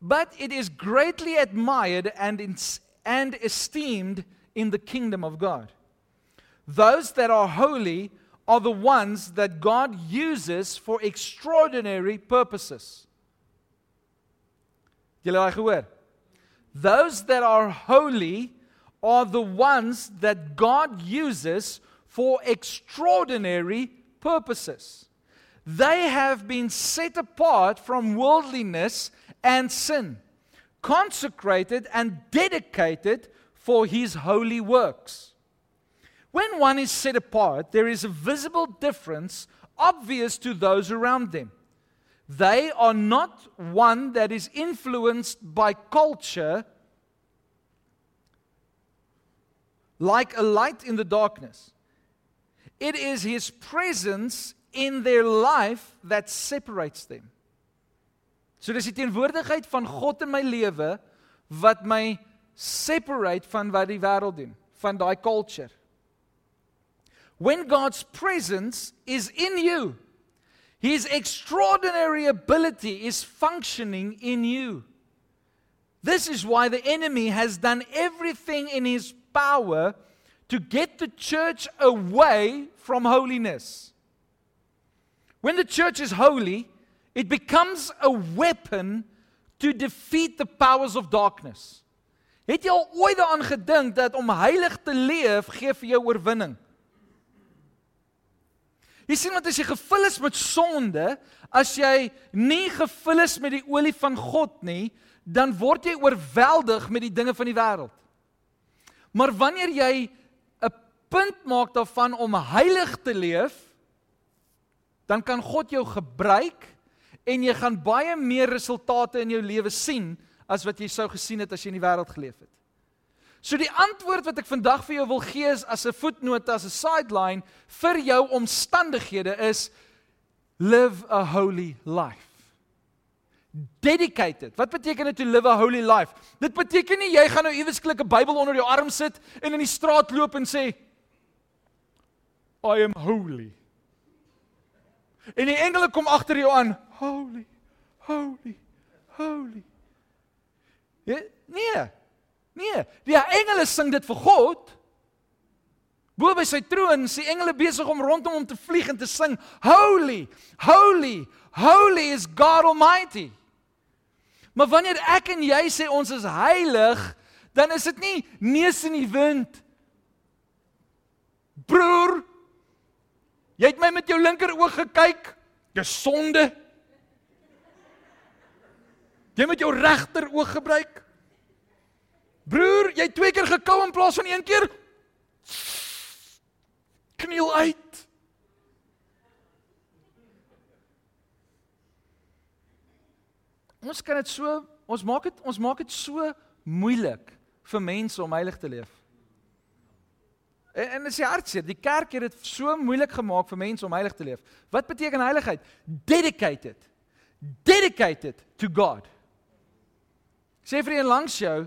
but it is greatly admired and, in, and esteemed in the kingdom of God. Those that are holy are the ones that God uses for extraordinary purposes. Those that are holy are the ones that God uses for extraordinary purposes. They have been set apart from worldliness and sin, consecrated and dedicated for his holy works. When one is set apart, there is a visible difference obvious to those around them. They are not one that is influenced by culture like a light in the darkness. It is his presence in their life that separates them. So dis die teenwoordigheid van God in my lewe wat my separate van wat die wêreld doen, van daai culture. When God's presence is in you, his extraordinary ability is functioning in you. This is why the enemy has done everything in his power to get the church away from holiness. When the church is holy, it becomes a weapon to defeat the powers of darkness. Het jy al ooit daaraan gedink dat om heilig te leef gee vir jou oorwinning? Jy sien wat as jy gevul is met sonde, as jy nie gevul is met die olie van God nie, dan word jy oorweldig met die dinge van die wêreld. Maar wanneer jy 'n punt maak daarvan om heilig te leef, dan kan God jou gebruik en jy gaan baie meer resultate in jou lewe sien as wat jy sou gesien het as jy in die wêreld geleef het. So die antwoord wat ek vandag vir jou wil gee is as 'n voetnoot as 'n sideline vir jou omstandighede is live a holy life. Dedicated. Wat beteken dit to live a holy life? Dit beteken nie jy gaan nou iewersklik 'n Bybel onder jou arm sit en in die straat loop en sê I am holy. En die engele kom agter jou aan. Holy. Holy. Holy. Nee. Nee, die engele sing dit vir God. Bo by sy troon is die engele besig om rondom hom te vlieg en te sing, Holy, holy, holy is God Almighty. Maar wanneer ek en jy sê ons is heilig, dan is dit nie neus in die wind. Broer, Jy het my met jou linker oog gekyk. Dis sonde. Jy moet jou regter oog gebruik. Broer, jy het twee keer gekou in plaas van een keer. Kniel uit. Ons kan dit so, ons maak dit ons maak dit so moeilik vir mense om heilig te leef. En en dis hartseer. Die kerk het dit so moeilik gemaak vir mense om heilig te leef. Wat beteken heiligheid? Dedicated. Dedicated to God. Sê vir een langs jou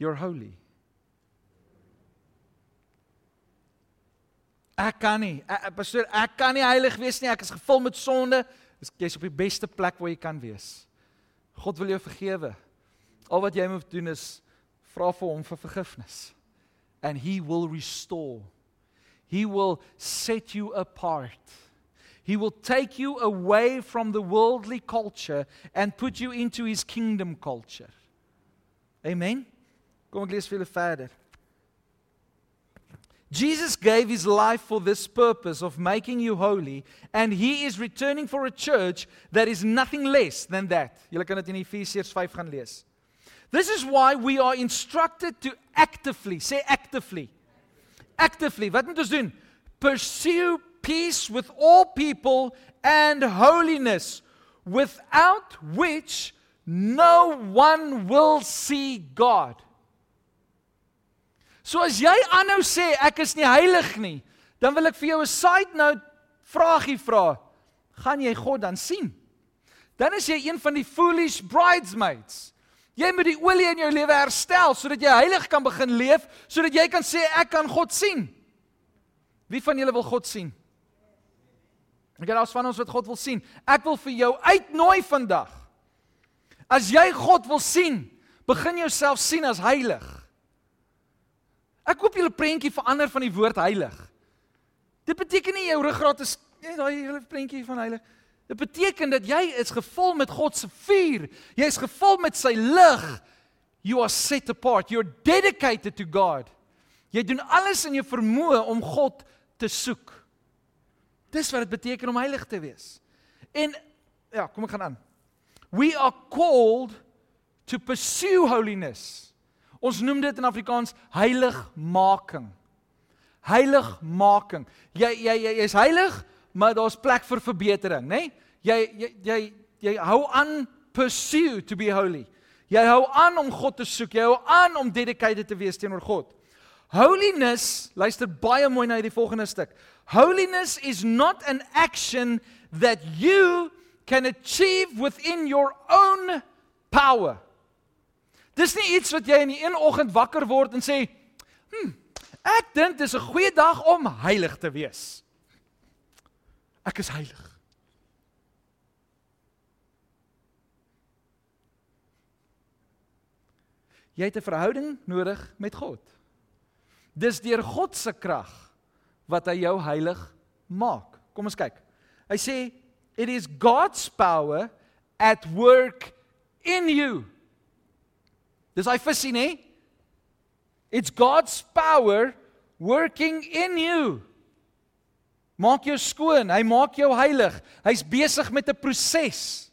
you're holy. Ek kan nie. Ek, pastoor, ek kan nie heilig wees nie. Ek is gevul met sonde. Jy's op die beste plek waar jy kan wees. God wil jou vergewe. Al wat jy moet doen is vra vir hom vir vergifnis. And he will restore. He will set you apart. He will take you away from the worldly culture and put you into his kingdom culture. Amen. Kom ek lees vir julle verder. Jesus gave his life for this purpose of making you holy, and he is returning for a church that is nothing less than that. Julle kan dit in Efesiërs 5 gaan lees. This is why we are instructed to actively, say actively. Actively, wat moet ons doen? Pursue peace with all people and holiness, without which no one will see God. So as jy aanhou sê ek is nie heilig nie, dan wil ek vir jou 'n side note vragie vra. Gaan jy God dan sien? Dan is jy een van die foolish bridesmaids. Jy moet die olie in jou lewe herstel sodat jy heilig kan begin leef, sodat jy kan sê ek kan God sien. Wie van julle wil God sien? Ek het alsvan ons wat God wil sien. Ek wil vir jou uitnooi vandag. As jy God wil sien, begin jouself sien as heilig. Ek koop julle prentjie verander van die woord heilig. Dit beteken nie jou ruggraat is net daai hele prentjie van heilig. Dit beteken dat jy is gevul met God se vuur. Jy is gevul met sy lig. You are set apart. You're dedicated to God. Jy doen alles in jou vermoë om God te soek. Dis wat dit beteken om heilig te wees. En ja, kom ek gaan aan. We are called to pursue holiness. Ons noem dit in Afrikaans heiligmaking. Heiligmaking. Jy jy jy is heilig, maar daar's plek vir verbetering, né? Nee? Jy jy jy jy hou aan pursue to be holy. Jy hou aan om God te soek. Jy hou aan om dedicated te wees teenoor God. Holiness, luister baie mooi na hierdie volgende stuk. Holiness is not an action that you can achieve within your own power. Dis nie iets wat jy in die een oggend wakker word en sê, "Hm, ek dink dis 'n goeie dag om heilig te wees." Ek is heilig. Jy het 'n verhouding nodig met God. Dis deur God se krag wat hy jou heilig maak. Kom ons kyk. Hy sê it is God's power at work in you Dis hy visie nê? It's God's power working in you. Maak jou skoon, hy maak jou heilig. Hy's besig met 'n proses.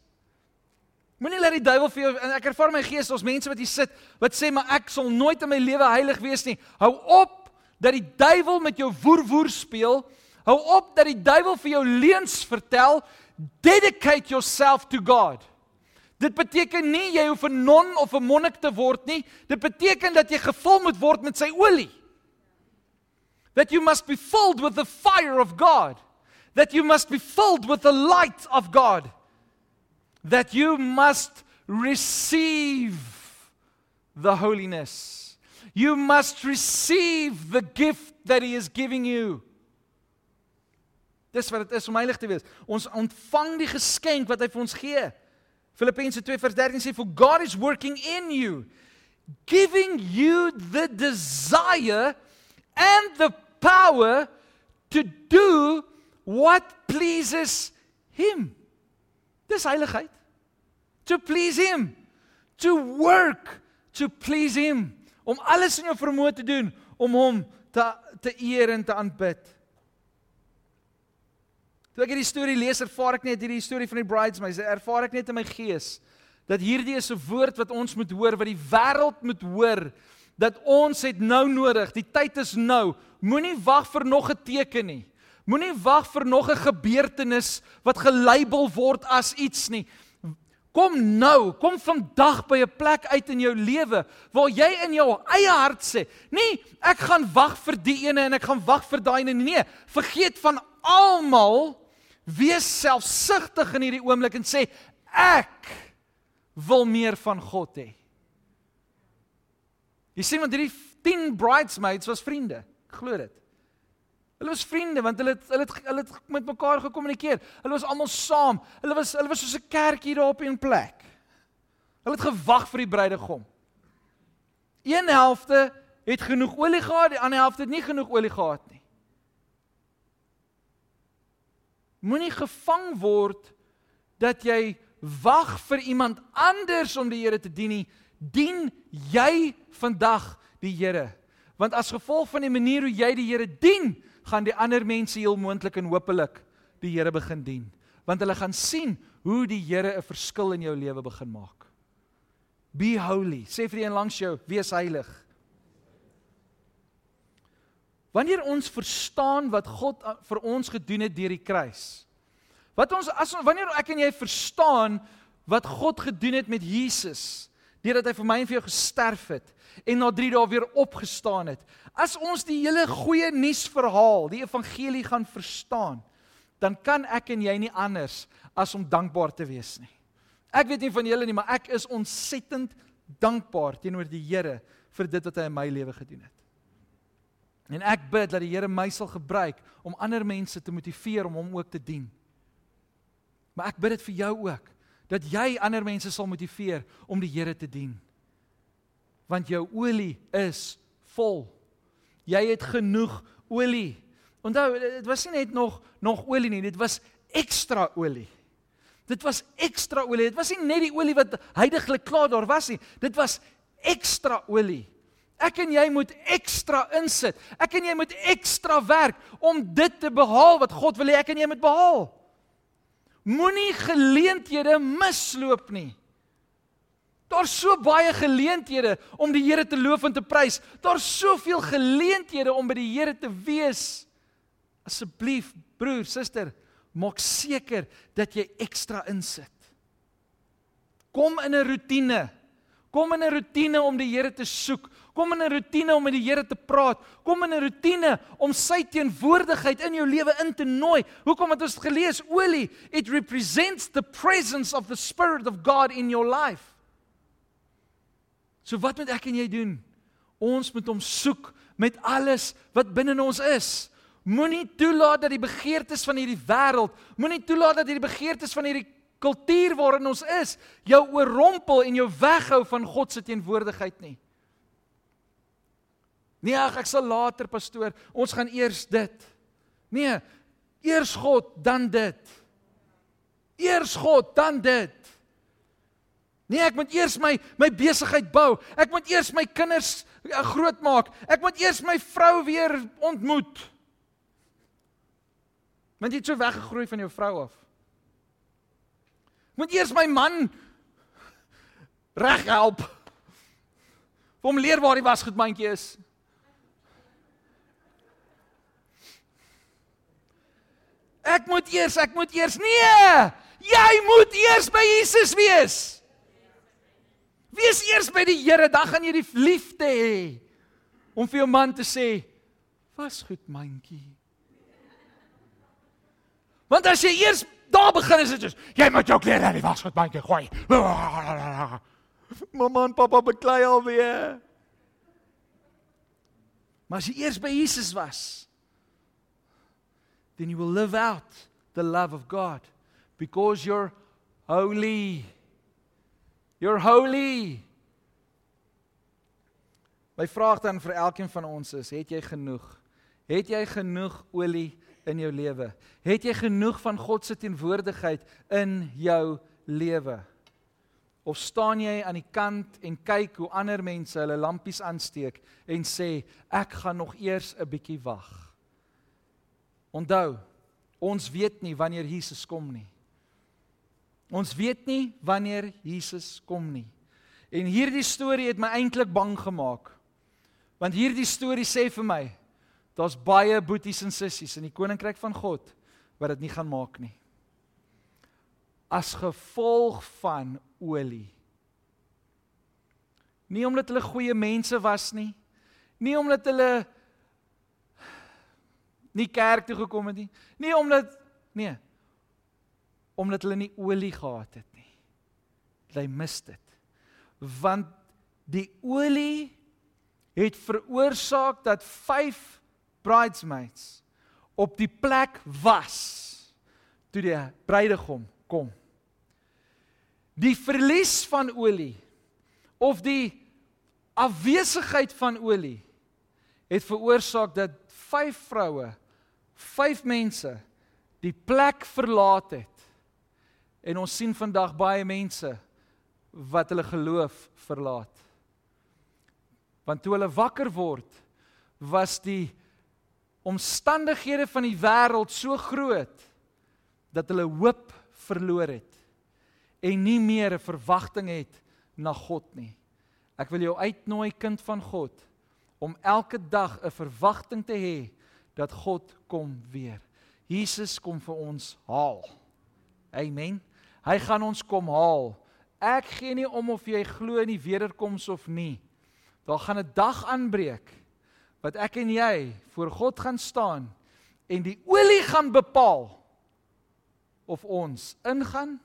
Moenie laat die duiwel vir jou en ek ervaar my gees ons mense wat hier sit wat sê maar ek sal nooit in my lewe heilig wees nie. Hou op dat die duiwel met jou woer woer speel. Hou op dat die duiwel vir jou leuns vertel. Dedicate yourself to God. Dit beteken nie jy hoef 'n non of 'n monnik te word nie. Dit beteken dat jy gevul moet word met sy olie. That you must be filled with the fire of God. That you must be filled with the light of God. That you must receive the holiness. You must receive the gift that he is giving you. Dis wat dit is om heilig te wees. Ons ontvang die geskenk wat hy vir ons gee. Filippense 2 vers 13 sê for God is working in you giving you the desire and the power to do what pleases him. Dis heiligheid. To please him. To work to please him. Om alles in jou vermoë te doen om hom te te eer en te aanbid. Toe ek hierdie storie lees, ervaar ek net hierdie storie van die bridesmaids, ervaar ek net in my gees dat hierdie is 'n woord wat ons moet hoor, wat die wêreld moet hoor, dat ons het nou nodig. Die tyd is nou. Moenie wag vir nog 'n teken nie. Moenie wag vir nog 'n gebeurtenis wat gelabel word as iets nie. Kom nou, kom vandag by 'n plek uit in jou lewe waar jy in jou eie hart sê, "Nee, ek gaan wag vir die ene en ek gaan wag vir daai ene nie." Vergeet van almal wees selfsugtig in hierdie oomblik en sê ek wil meer van God hê. Jy sien want hierdie 10 bridesmaids was vriende, glo dit. Hulle was vriende want hulle het hulle het hulle het met mekaar gekommunikeer. Hulle was almal saam. Hulle was hulle was soos 'n kerk hier op 'n plek. Hulle het gewag vir die bruidegom. Een helfte het genoeg olie gehad, die ander helfte het nie genoeg olie gehad nie. Moenie gevang word dat jy wag vir iemand anders om die Here te dien nie. Dien jy vandag die Here? Want as gevolg van die manier hoe jy die Here dien, gaan die ander mense heel moontlik en hopelik die Here begin dien, want hulle gaan sien hoe die Here 'n verskil in jou lewe begin maak. Be holy. Sê vir die een langs jou, wees heilig. Wanneer ons verstaan wat God vir ons gedoen het deur die kruis. Wat ons as wanneer ek en jy verstaan wat God gedoen het met Jesus, deurdat hy vir my en vir jou gesterf het en na 3 dae weer opgestaan het. As ons die hele goeie nuusverhaal, die evangelie gaan verstaan, dan kan ek en jy nie anders as om dankbaar te wees nie. Ek weet nie van julle nie, maar ek is ontsettend dankbaar teenoor die Here vir dit wat hy in my lewe gedoen het. En ek bid dat die Here my sal gebruik om ander mense te motiveer om hom ook te dien. Maar ek bid dit vir jou ook dat jy ander mense sal motiveer om die Here te dien. Want jou olie is vol. Jy het genoeg olie. Onthou, dit was nie net nog nog olie nie, dit was ekstra olie. Dit was ekstra olie. Dit was nie net die olie wat heidaglik klaar daar was nie. Dit was ekstra olie. Ek en jy moet ekstra insit. Ek en jy moet ekstra werk om dit te behaal wat God wil hê ek en jy moet behaal. Moenie geleenthede misloop nie. Daar's so baie geleenthede om die Here te loof en te prys. Daar's soveel geleenthede om by die Here te wees. Asseblief, broer, suster, maak seker dat jy ekstra insit. Kom in 'n rotine. Kom in 'n rotine om die Here te soek. Kom in 'n rotine om met die Here te praat. Kom in 'n rotine om sy teenwoordigheid in jou lewe in te nooi. Hoekom het ons gelees olie? It represents the presence of the spirit of God in your life. So wat moet ek en jy doen? Ons moet hom soek met alles wat binne ons is. Moenie toelaat dat die begeertes van hierdie wêreld, moenie toelaat dat hierdie begeertes van hierdie kultuur waarin ons is, jou oorrompel en jou weghou van God se teenwoordigheid nie. Nee, ag, ek sal later pastoor, ons gaan eers dit. Nee, eers God, dan dit. Eers God, dan dit. Nee, ek moet eers my my besigheid bou. Ek moet eers my kinders uh, grootmaak. Ek moet eers my vrou weer ontmoet. Want jy het so weggegroei van jou vrou af. Ek moet eers my man reg help. Vir hom leer waar die wasgoedmandjie is. Ek moet eers, ek moet eers. Nee! Jy moet eers by Jesus wees. Wees eers by die Here, dan gaan jy die liefde hê om vir jou man te sê, "Was goed, mandjie." Want as jy eers daar begin is dit soos, jy moet jou klere in die wasgoed mandjie gooi. Mamma en pappa beklei alweer. Maar as jy eers by Jesus was, then you will live out the love of God because you're holy. You're holy. My vraag dan vir elkeen van ons is, het jy genoeg? Het jy genoeg olie in jou lewe? Het jy genoeg van God se teenwoordigheid in jou lewe? Of staan jy aan die kant en kyk hoe ander mense hulle lampies aansteek en sê ek gaan nog eers 'n bietjie wag? Onthou, ons weet nie wanneer Jesus kom nie. Ons weet nie wanneer Jesus kom nie. En hierdie storie het my eintlik bang gemaak. Want hierdie storie sê vir my daar's baie boeties en sissies in die koninkryk van God wat dit nie gaan maak nie. As gevolg van olie. Nie omdat hulle goeie mense was nie. Nie omdat hulle nie kerk toe gekom het nie. Nie omdat nee, omdat hulle nie olie gehad het nie. Hulle mis dit. Want die olie het veroorsaak dat 5 bridesmaids op die plek was toe die bruidegom kom. Die verlies van olie of die afwesigheid van olie het veroorsaak dat vyf vroue, vyf mense die plek verlaat het. En ons sien vandag baie mense wat hulle geloof verlaat. Want toe hulle wakker word, was die omstandighede van die wêreld so groot dat hulle hoop verloor het en nie meer 'n verwagting het na God nie. Ek wil jou uitnooi kind van God om elke dag 'n verwagting te hê dat God kom weer. Jesus kom vir ons haal. Amen. Hy gaan ons kom haal. Ek gee nie om of jy glo in die wederkoms of nie. Daar gaan 'n dag aanbreek wat ek en jy voor God gaan staan en die olie gaan bepaal of ons ingaan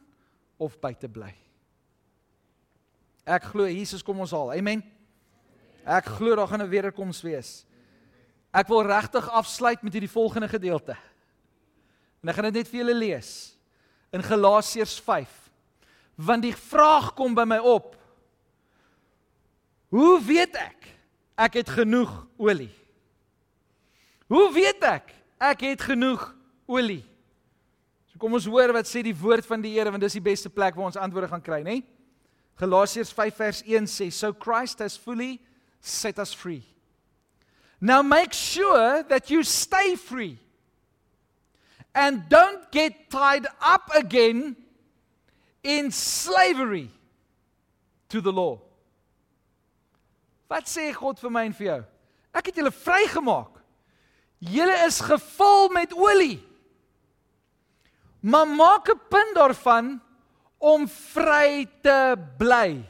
of buite bly. Ek glo Jesus kom ons haal. Amen. Ek glo daar gaan 'n wederkoms wees. Ek wil regtig afsluit met hierdie volgende gedeelte. En ek gaan dit net vir julle lees in Galasiërs 5. Want die vraag kom by my op. Hoe weet ek ek het genoeg olie? Hoe weet ek ek het genoeg olie? So kom ons hoor wat sê die woord van die Here want dis die beste plek waar ons antwoorde gaan kry, nê? Galasiërs 5 vers 1 sê, "So Christ has fully set us free. Now make sure that you stay free and don't get tied up again in slavery to the law." Wat sê God vir my en vir jou? Ek het julle vrygemaak. Julle is gevul met olie. Maar maak 'n punt daarvan om vry te bly.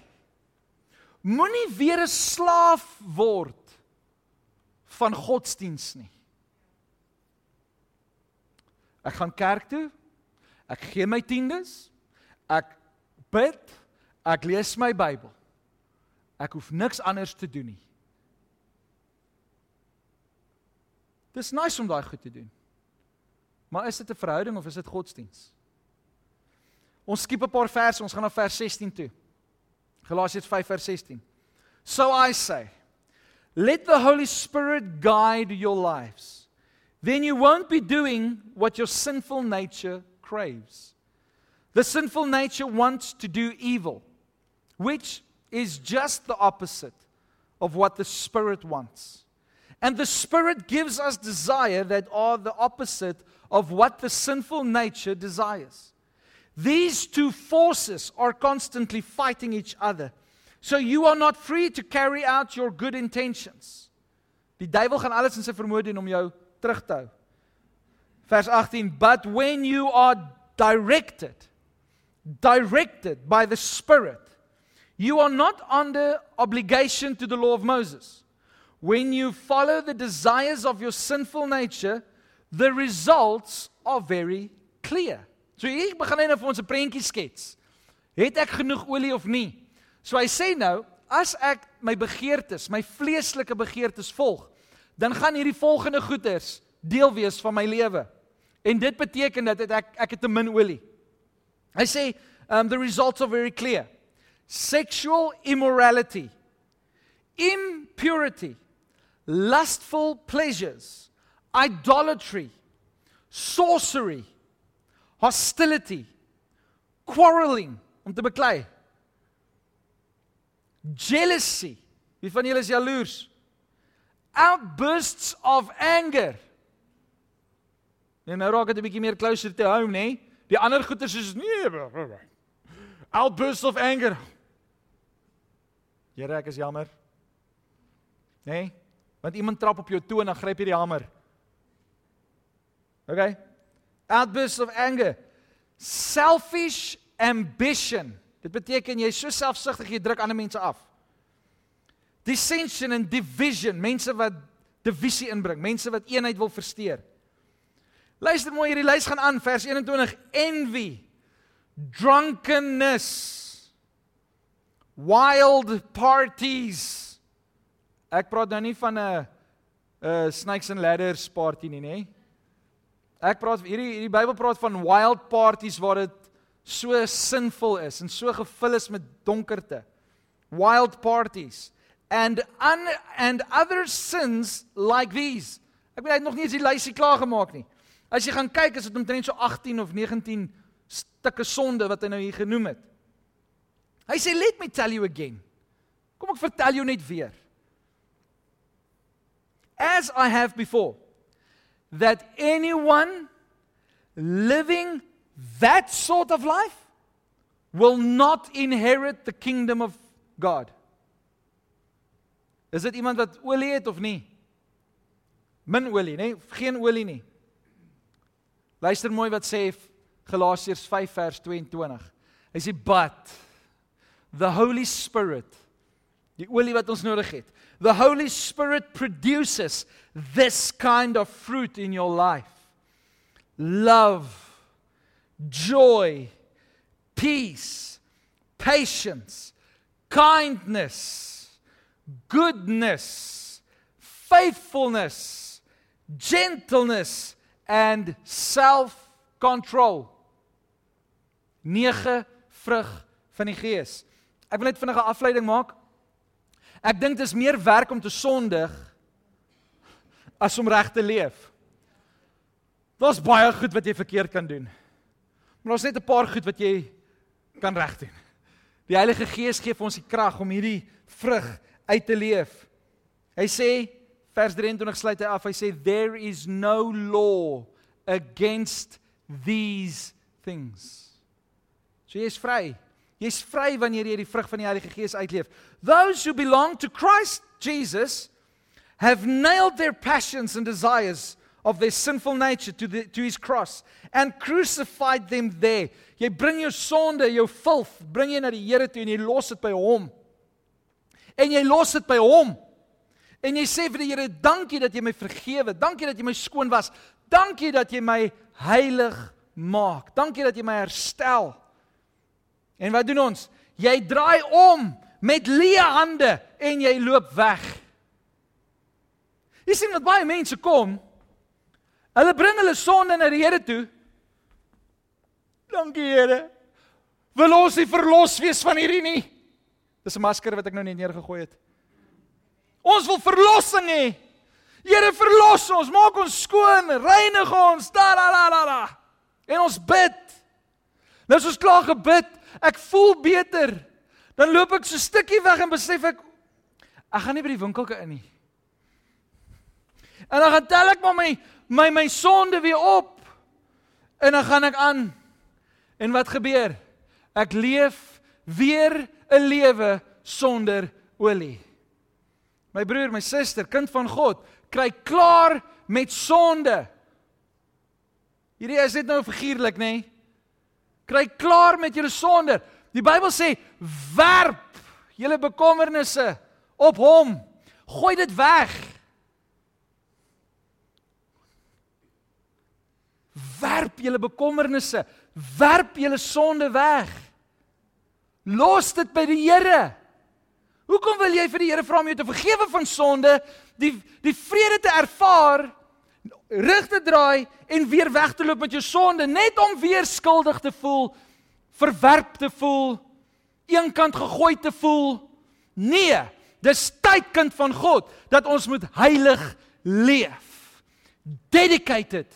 Moenie weer 'n slaaf word van godsdiens nie. Ek gaan kerk toe. Ek gee my tiendes. Ek bid. Ek lees my Bybel. Ek hoef niks anders te doen nie. Dis nice om daai goed te doen. Maar is dit 'n verhouding of is dit godsdiens? Ons skiep 'n paar verse, ons gaan na vers 16 toe. Galasiërs 5 vers 16. So I say, let the Holy Spirit guide your lives. Then you won't be doing what your sinful nature craves. The sinful nature wants to do evil, which is just the opposite of what the Spirit wants. And the Spirit gives us desire that are the opposite of what the sinful nature desires. These two forces are constantly fighting each other. So you are not free to carry out your good intentions. Die duiwel gaan alles in sy vermoë doen om jou terug te hou. Vers 18, but when you are directed directed by the spirit you are not under obligation to the law of Moses. When you follow the desires of your sinful nature, the results are very clear. So hier begin hy nou vir ons 'n prentjie skets. Het ek genoeg olie of nie? So hy sê nou, as ek my begeertes, my vleeslike begeertes volg, dan gaan hierdie volgende goeders deel wees van my lewe. En dit beteken dat ek ek het te min olie. Hy sê, um the results are very clear. Sexual immorality, impurity, lustful pleasures, idolatry, sorcery, hostility, quarreling om te beklei. Jealousy. Wie van julle is jaloers? Outbursts of anger. En nou raak dit 'n bietjie meer closer to home, nê? Nee? Die ander goeters is nee. Outbursts of anger. Here, ek is jammer. Nê? Nee? Want iemand trap op jou toe en dan gryp jy die hamer. Okay? Outbursts of anger. Selfish ambition. Dit beteken jy is so selfsugtig jy druk ander mense af. Dissension and division, mense wat divisie inbring, mense wat eenheid wil versteur. Luister mooi hierdie lys gaan aan vers 21 envy drunkenness wild parties ek praat nou nie van 'n 'n snakes and ladders party nie nê Ek praat hierdie hierdie Bybel praat van wild parties waar dit so sinvol is en so gevul is met donkerte. Wild parties and un, and other sins like these. Ek weet hy het nog nie eens die lysie klaar gemaak nie. As jy gaan kyk, is dit omtrent so 18 of 19 stukke sonde wat hy nou hier genoem het. Hy sê let me tell you again. Kom ek vertel jou net weer. As I have before that anyone living that sort of life will not inherit the kingdom of God. Is dit iemand wat olie het of nie? Min olie, nê? Nee? Geen olie nie. Luister mooi wat sê Galasiërs 5 vers 22. Hy sê but the Holy Spirit die olie wat ons nodig het. The Holy Spirit produces this kind of fruit in your life. Love, joy, peace, patience, kindness, goodness, faithfulness, gentleness and self-control. Nege vrug van die Gees. Ek wil net vinnig 'n afleiding maak. Ek dink dit is meer werk om te sondig as om reg te leef. Daar's baie goed wat jy verkeerd kan doen. Maar daar's net 'n paar goed wat jy kan reg doen. Die Heilige Gees gee vir ons die krag om hierdie vrug uit te leef. Hy sê vers 23 sluit hy af. Hy sê there is no law against these things. So jy is vry. Jy's vry wanneer jy die vrug van die Heilige Gees uitleef. Those who belong to Christ Jesus have nailed their passions and desires of their sinful nature to the to his cross and crucified them there. Jy bring jou sonde, jou filth, bring jy na die Here toe en jy los dit by hom. En jy los dit by hom. En jy sê vir die Here, dankie dat jy my vergewe, dankie dat jy my skoon was, dankie dat jy my heilig maak, dankie dat jy my herstel. En wat doen ons? Jy draai om met leë hande en jy loop weg. Jy sien dat baie mense kom. Hulle bring hulle sonde na die Here toe. Dankie Here. Wil ons nie verlos wees van hierdie nie? Dis 'n masker wat ek nou net neergegooi het. Ons wil verlossing hê. Here verlos ons, maak ons skoon, reinig ons. Da da da da. da. En ons bid. Nou as ons klaar gebid, ek voel beter. Dan loop ek so 'n stukkie weg en besef ek ek gaan nie by die winkelke in nie. En dan gaan tel ek maar my my my sonde weer op. En dan gaan ek aan. En wat gebeur? Ek leef weer 'n lewe sonder olie. My broer, my suster, kind van God, kry klaar met sonde. Hierdie is net nou figuurlik, nê? Nee? Kry klaar met julle sonde. Die Bybel sê werp julle bekommernisse op hom. Gooi dit weg. Werp julle bekommernisse, werp julle sonde weg. Los dit by die Here. Hoekom wil jy vir die Here vra om jou te vergewe van sonde, die die vrede te ervaar rig te draai en weer weg te loop met jou sonde net om weer skuldig te voel, verwerp te voel, eenkant gegooi te voel. Nee, dis tyd kind van God dat ons moet heilig leef. Dedicated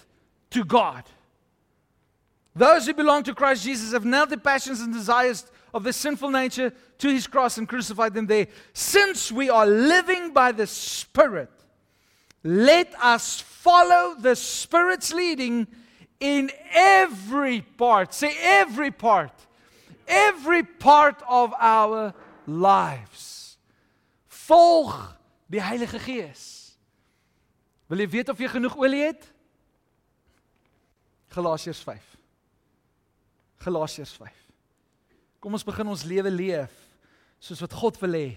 to God. Those who belong to Christ Jesus have nailed the passions and desires of the sinful nature to his cross and crucified them there. Since we are living by the Spirit, let us follow the Spirit's leading in every part. Say, every part. Every part of our lives. Volg die Heilige Gees. Wil jy weet of jy genoeg olie het? Galasiërs 5. Galasiërs 5. Kom ons begin ons lewe leef soos wat God wil hê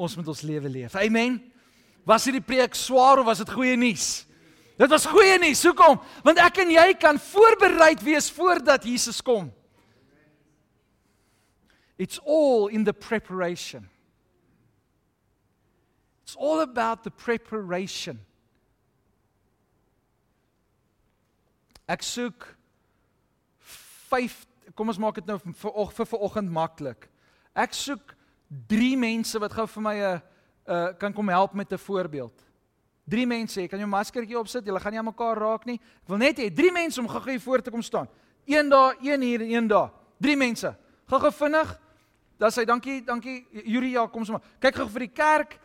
ons moet ons lewe leef. Amen. Was hierdie preek swaar of was dit goeie nuus? Dit was goeie nuus. Hoekom? Want ek en jy kan voorbereid wees voordat Jesus kom. It's all in the preparation. It's all about the preparation. Ek soek 5 kom ons maak dit nou vir vir vanoggend maklik. Ek soek 3 mense wat gou vir my 'n uh, uh, kan kom help met 'n voorbeeld. 3 mense, jy kan jou maskertjie opsit, julle gaan nie aan mekaar raak nie. Ek wil net hê 3 mense om gou hier voor te kom staan. Een daar, een hier en een daar. 3 mense. Gou gou vinnig. Dan sê dankie, dankie Julia, kom sommer. Kyk gou vir die kerk.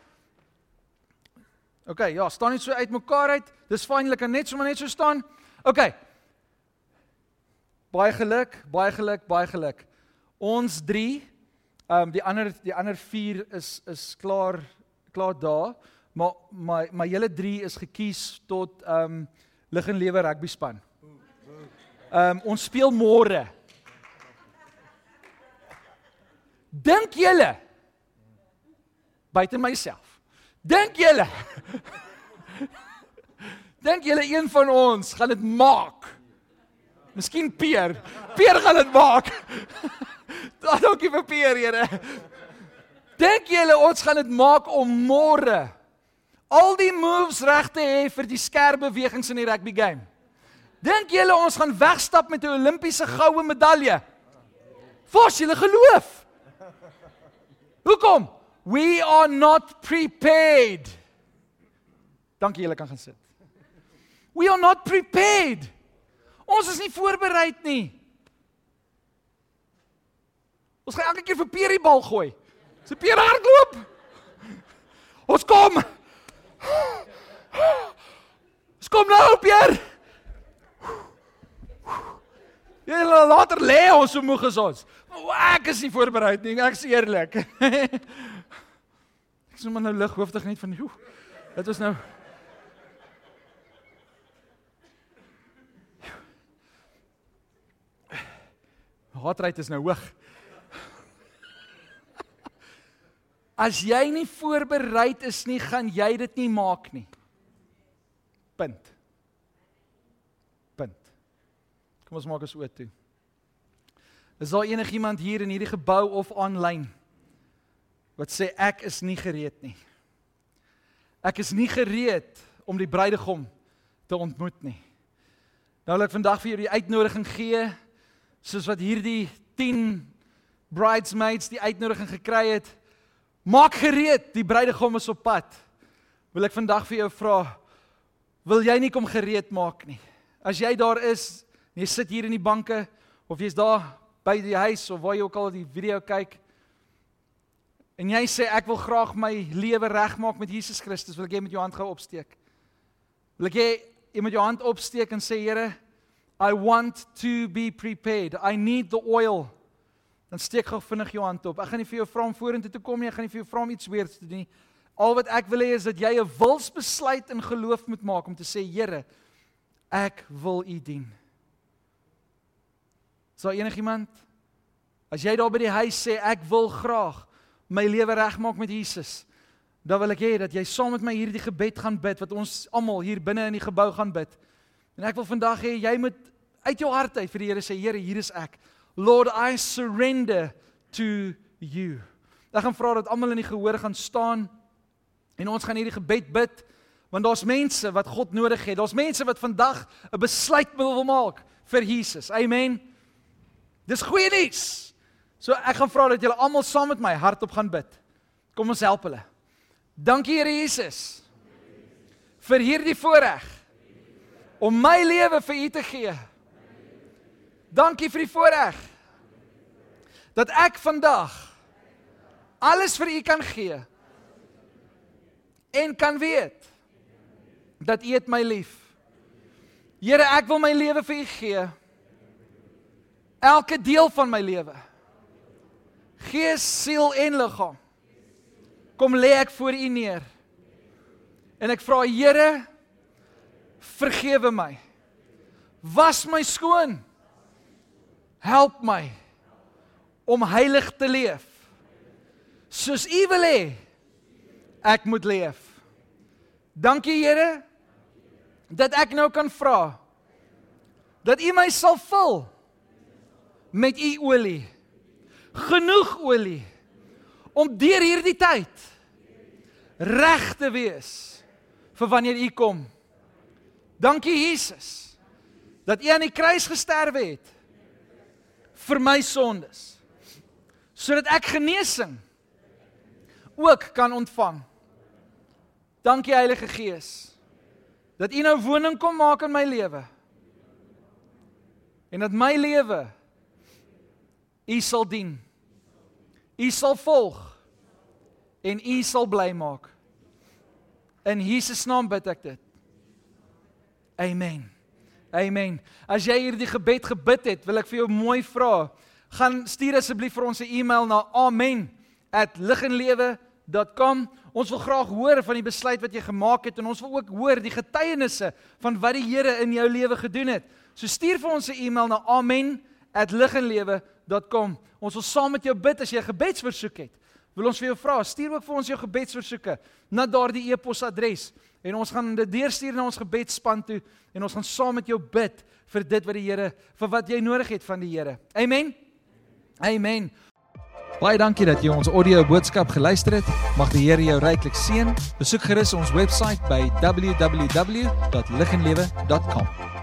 OK, ja, staan net so uitmekaar uit. Dis fyn, julle kan net sommer net so staan. OK. Baie geluk, baie geluk, baie geluk. Ons 3, ehm um, die ander die ander 4 is is klaar klaar daar, maar my my hele 3 is gekies tot ehm um, lig en lewe rugby span. Ehm um, ons speel môre. Dink julle buite myself. Dink julle Dink julle een van ons gaan dit maak? Miskien Peer. Peer gaan dit maak. Dankie vir Peer, Here. Dink julle ons gaan dit maak om môre al die moves reg te hê vir die skerp bewegings in die rugby game? Dink julle ons gaan wegstap met 'n Olimpiese goue medalje? Vos julle geloof? Hoekom? We are not prepared. Dankie julle kan gaan sit. We are not prepared. Ons is nie voorberei nie. Ons gaan elke keer vir Pierre die bal gooi. Se Pierre hardloop. Ons kom. Ons kom nou, Pierre. Ja, later lê ons so moeg as ons. Ek is nie voorberei nie, ek is eerlik. ek sê maar nou lig hoofdig net van, "Joe, dit was nou Hartrate is nou hoog. As jy nie voorberei is nie, gaan jy dit nie maak nie. Punt. Punt. Kom ons maak ons oop toe. Is daar enigiemand hier in hierdie gebou of aanlyn wat sê ek is nie gereed nie? Ek is nie gereed om die bruidegom te ontmoet nie. Nou wil ek vandag vir julle die uitnodiging gee soos wat hierdie 10 bridesmaids die uitnodiging gekry het. Maak gereed, die bruidegom is op pad. Wil ek vandag vir jou vra, wil jy nie kom gereed maak nie? As jy daar is, jy sit hier in die banke of jy's daar by die huis of waar jy ook al die video kyk en jy sê ek wil graag my lewe regmaak met Jesus Christus, wil ek jy met jou hand gou opsteek? Wil ek jy met jou hand opsteek en sê Here, I want to be prepared. I need the oil. Dan steek gou vinnig jou hand op. Ek gaan nie vir jou vra om vorentoe te kom nie. Ek gaan nie vir jou vra om iets weer te doen nie. Al wat ek wil hê is dat jy 'n wilsbesluit in geloof moet maak om te sê, Here, ek wil U dien. Sou enigiemand as jy daar by die huis sê ek wil graag my lewe regmaak met Jesus, dan wil ek hê dat jy saam met my hierdie gebed gaan bid wat ons almal hier binne in die gebou gaan bid. En ek wil vandag hê jy moet uit jou hart uit vir die Here sê Here, hier is ek. Lord, I surrender to you. Ek gaan vra dat almal in die gehoor gaan staan en ons gaan hierdie gebed bid want daar's mense wat God nodig het. Daar's mense wat vandag 'n besluit wil maak vir Jesus. Amen. Dis goeie nuus. So ek gaan vra dat julle almal saam met my hardop gaan bid. Kom ons help hulle. Dankie Here Jesus vir hierdie voorreg om my lewe vir U te gee. Dankie vir die voorreg dat ek vandag alles vir U kan gee en kan weet dat U het my lief. Here, ek wil my lewe vir U gee. Elke deel van my lewe. Gees, siel en liggaam. Kom lê ek voor U neer. En ek vra Here, vergewe my. Was my skoon. Help my om heilig te leef. Soos U wil hê ek moet leef. Dankie Here dat ek nou kan vra dat U my sal vul met U olie. Genoeg olie om deur hierdie tyd reg te wees vir wanneer U kom. Dankie Jesus dat U aan die kruis gesterwe het vir my sondes sodat ek genesing ook kan ontvang. Dankie Heilige Gees dat U nou woning kom maak in my lewe. En dat my lewe U sal dien. U sal volg en U sal bly maak. In Jesus naam bid ek dit. Amen. Amen. As jy hierdie gebed gebid het, wil ek vir jou mooi vra, gaan stuur asseblief vir ons 'n e-mail na amen@liggenlewe.com. Ons wil graag hoor van die besluit wat jy gemaak het en ons wil ook hoor die getuienisse van wat die Here in jou lewe gedoen het. So stuur vir ons 'n e-mail na amen@liggenlewe.com. Ons wil saam met jou bid as jy 'n gebedsversoek het. Wil ons vir jou vra, stuur ook vir ons jou gebedsversoeke na daardie e-posadres en ons gaan dit deurstuur na ons gebedsspan toe en ons gaan saam met jou bid vir dit wat die Here vir wat jy nodig het van die Here. Amen. Amen. Baie dankie dat jy ons audio boodskap geluister het. Mag die Here jou ryklik seën. Besoek gerus ons webwerf by www.liggenlewe.com.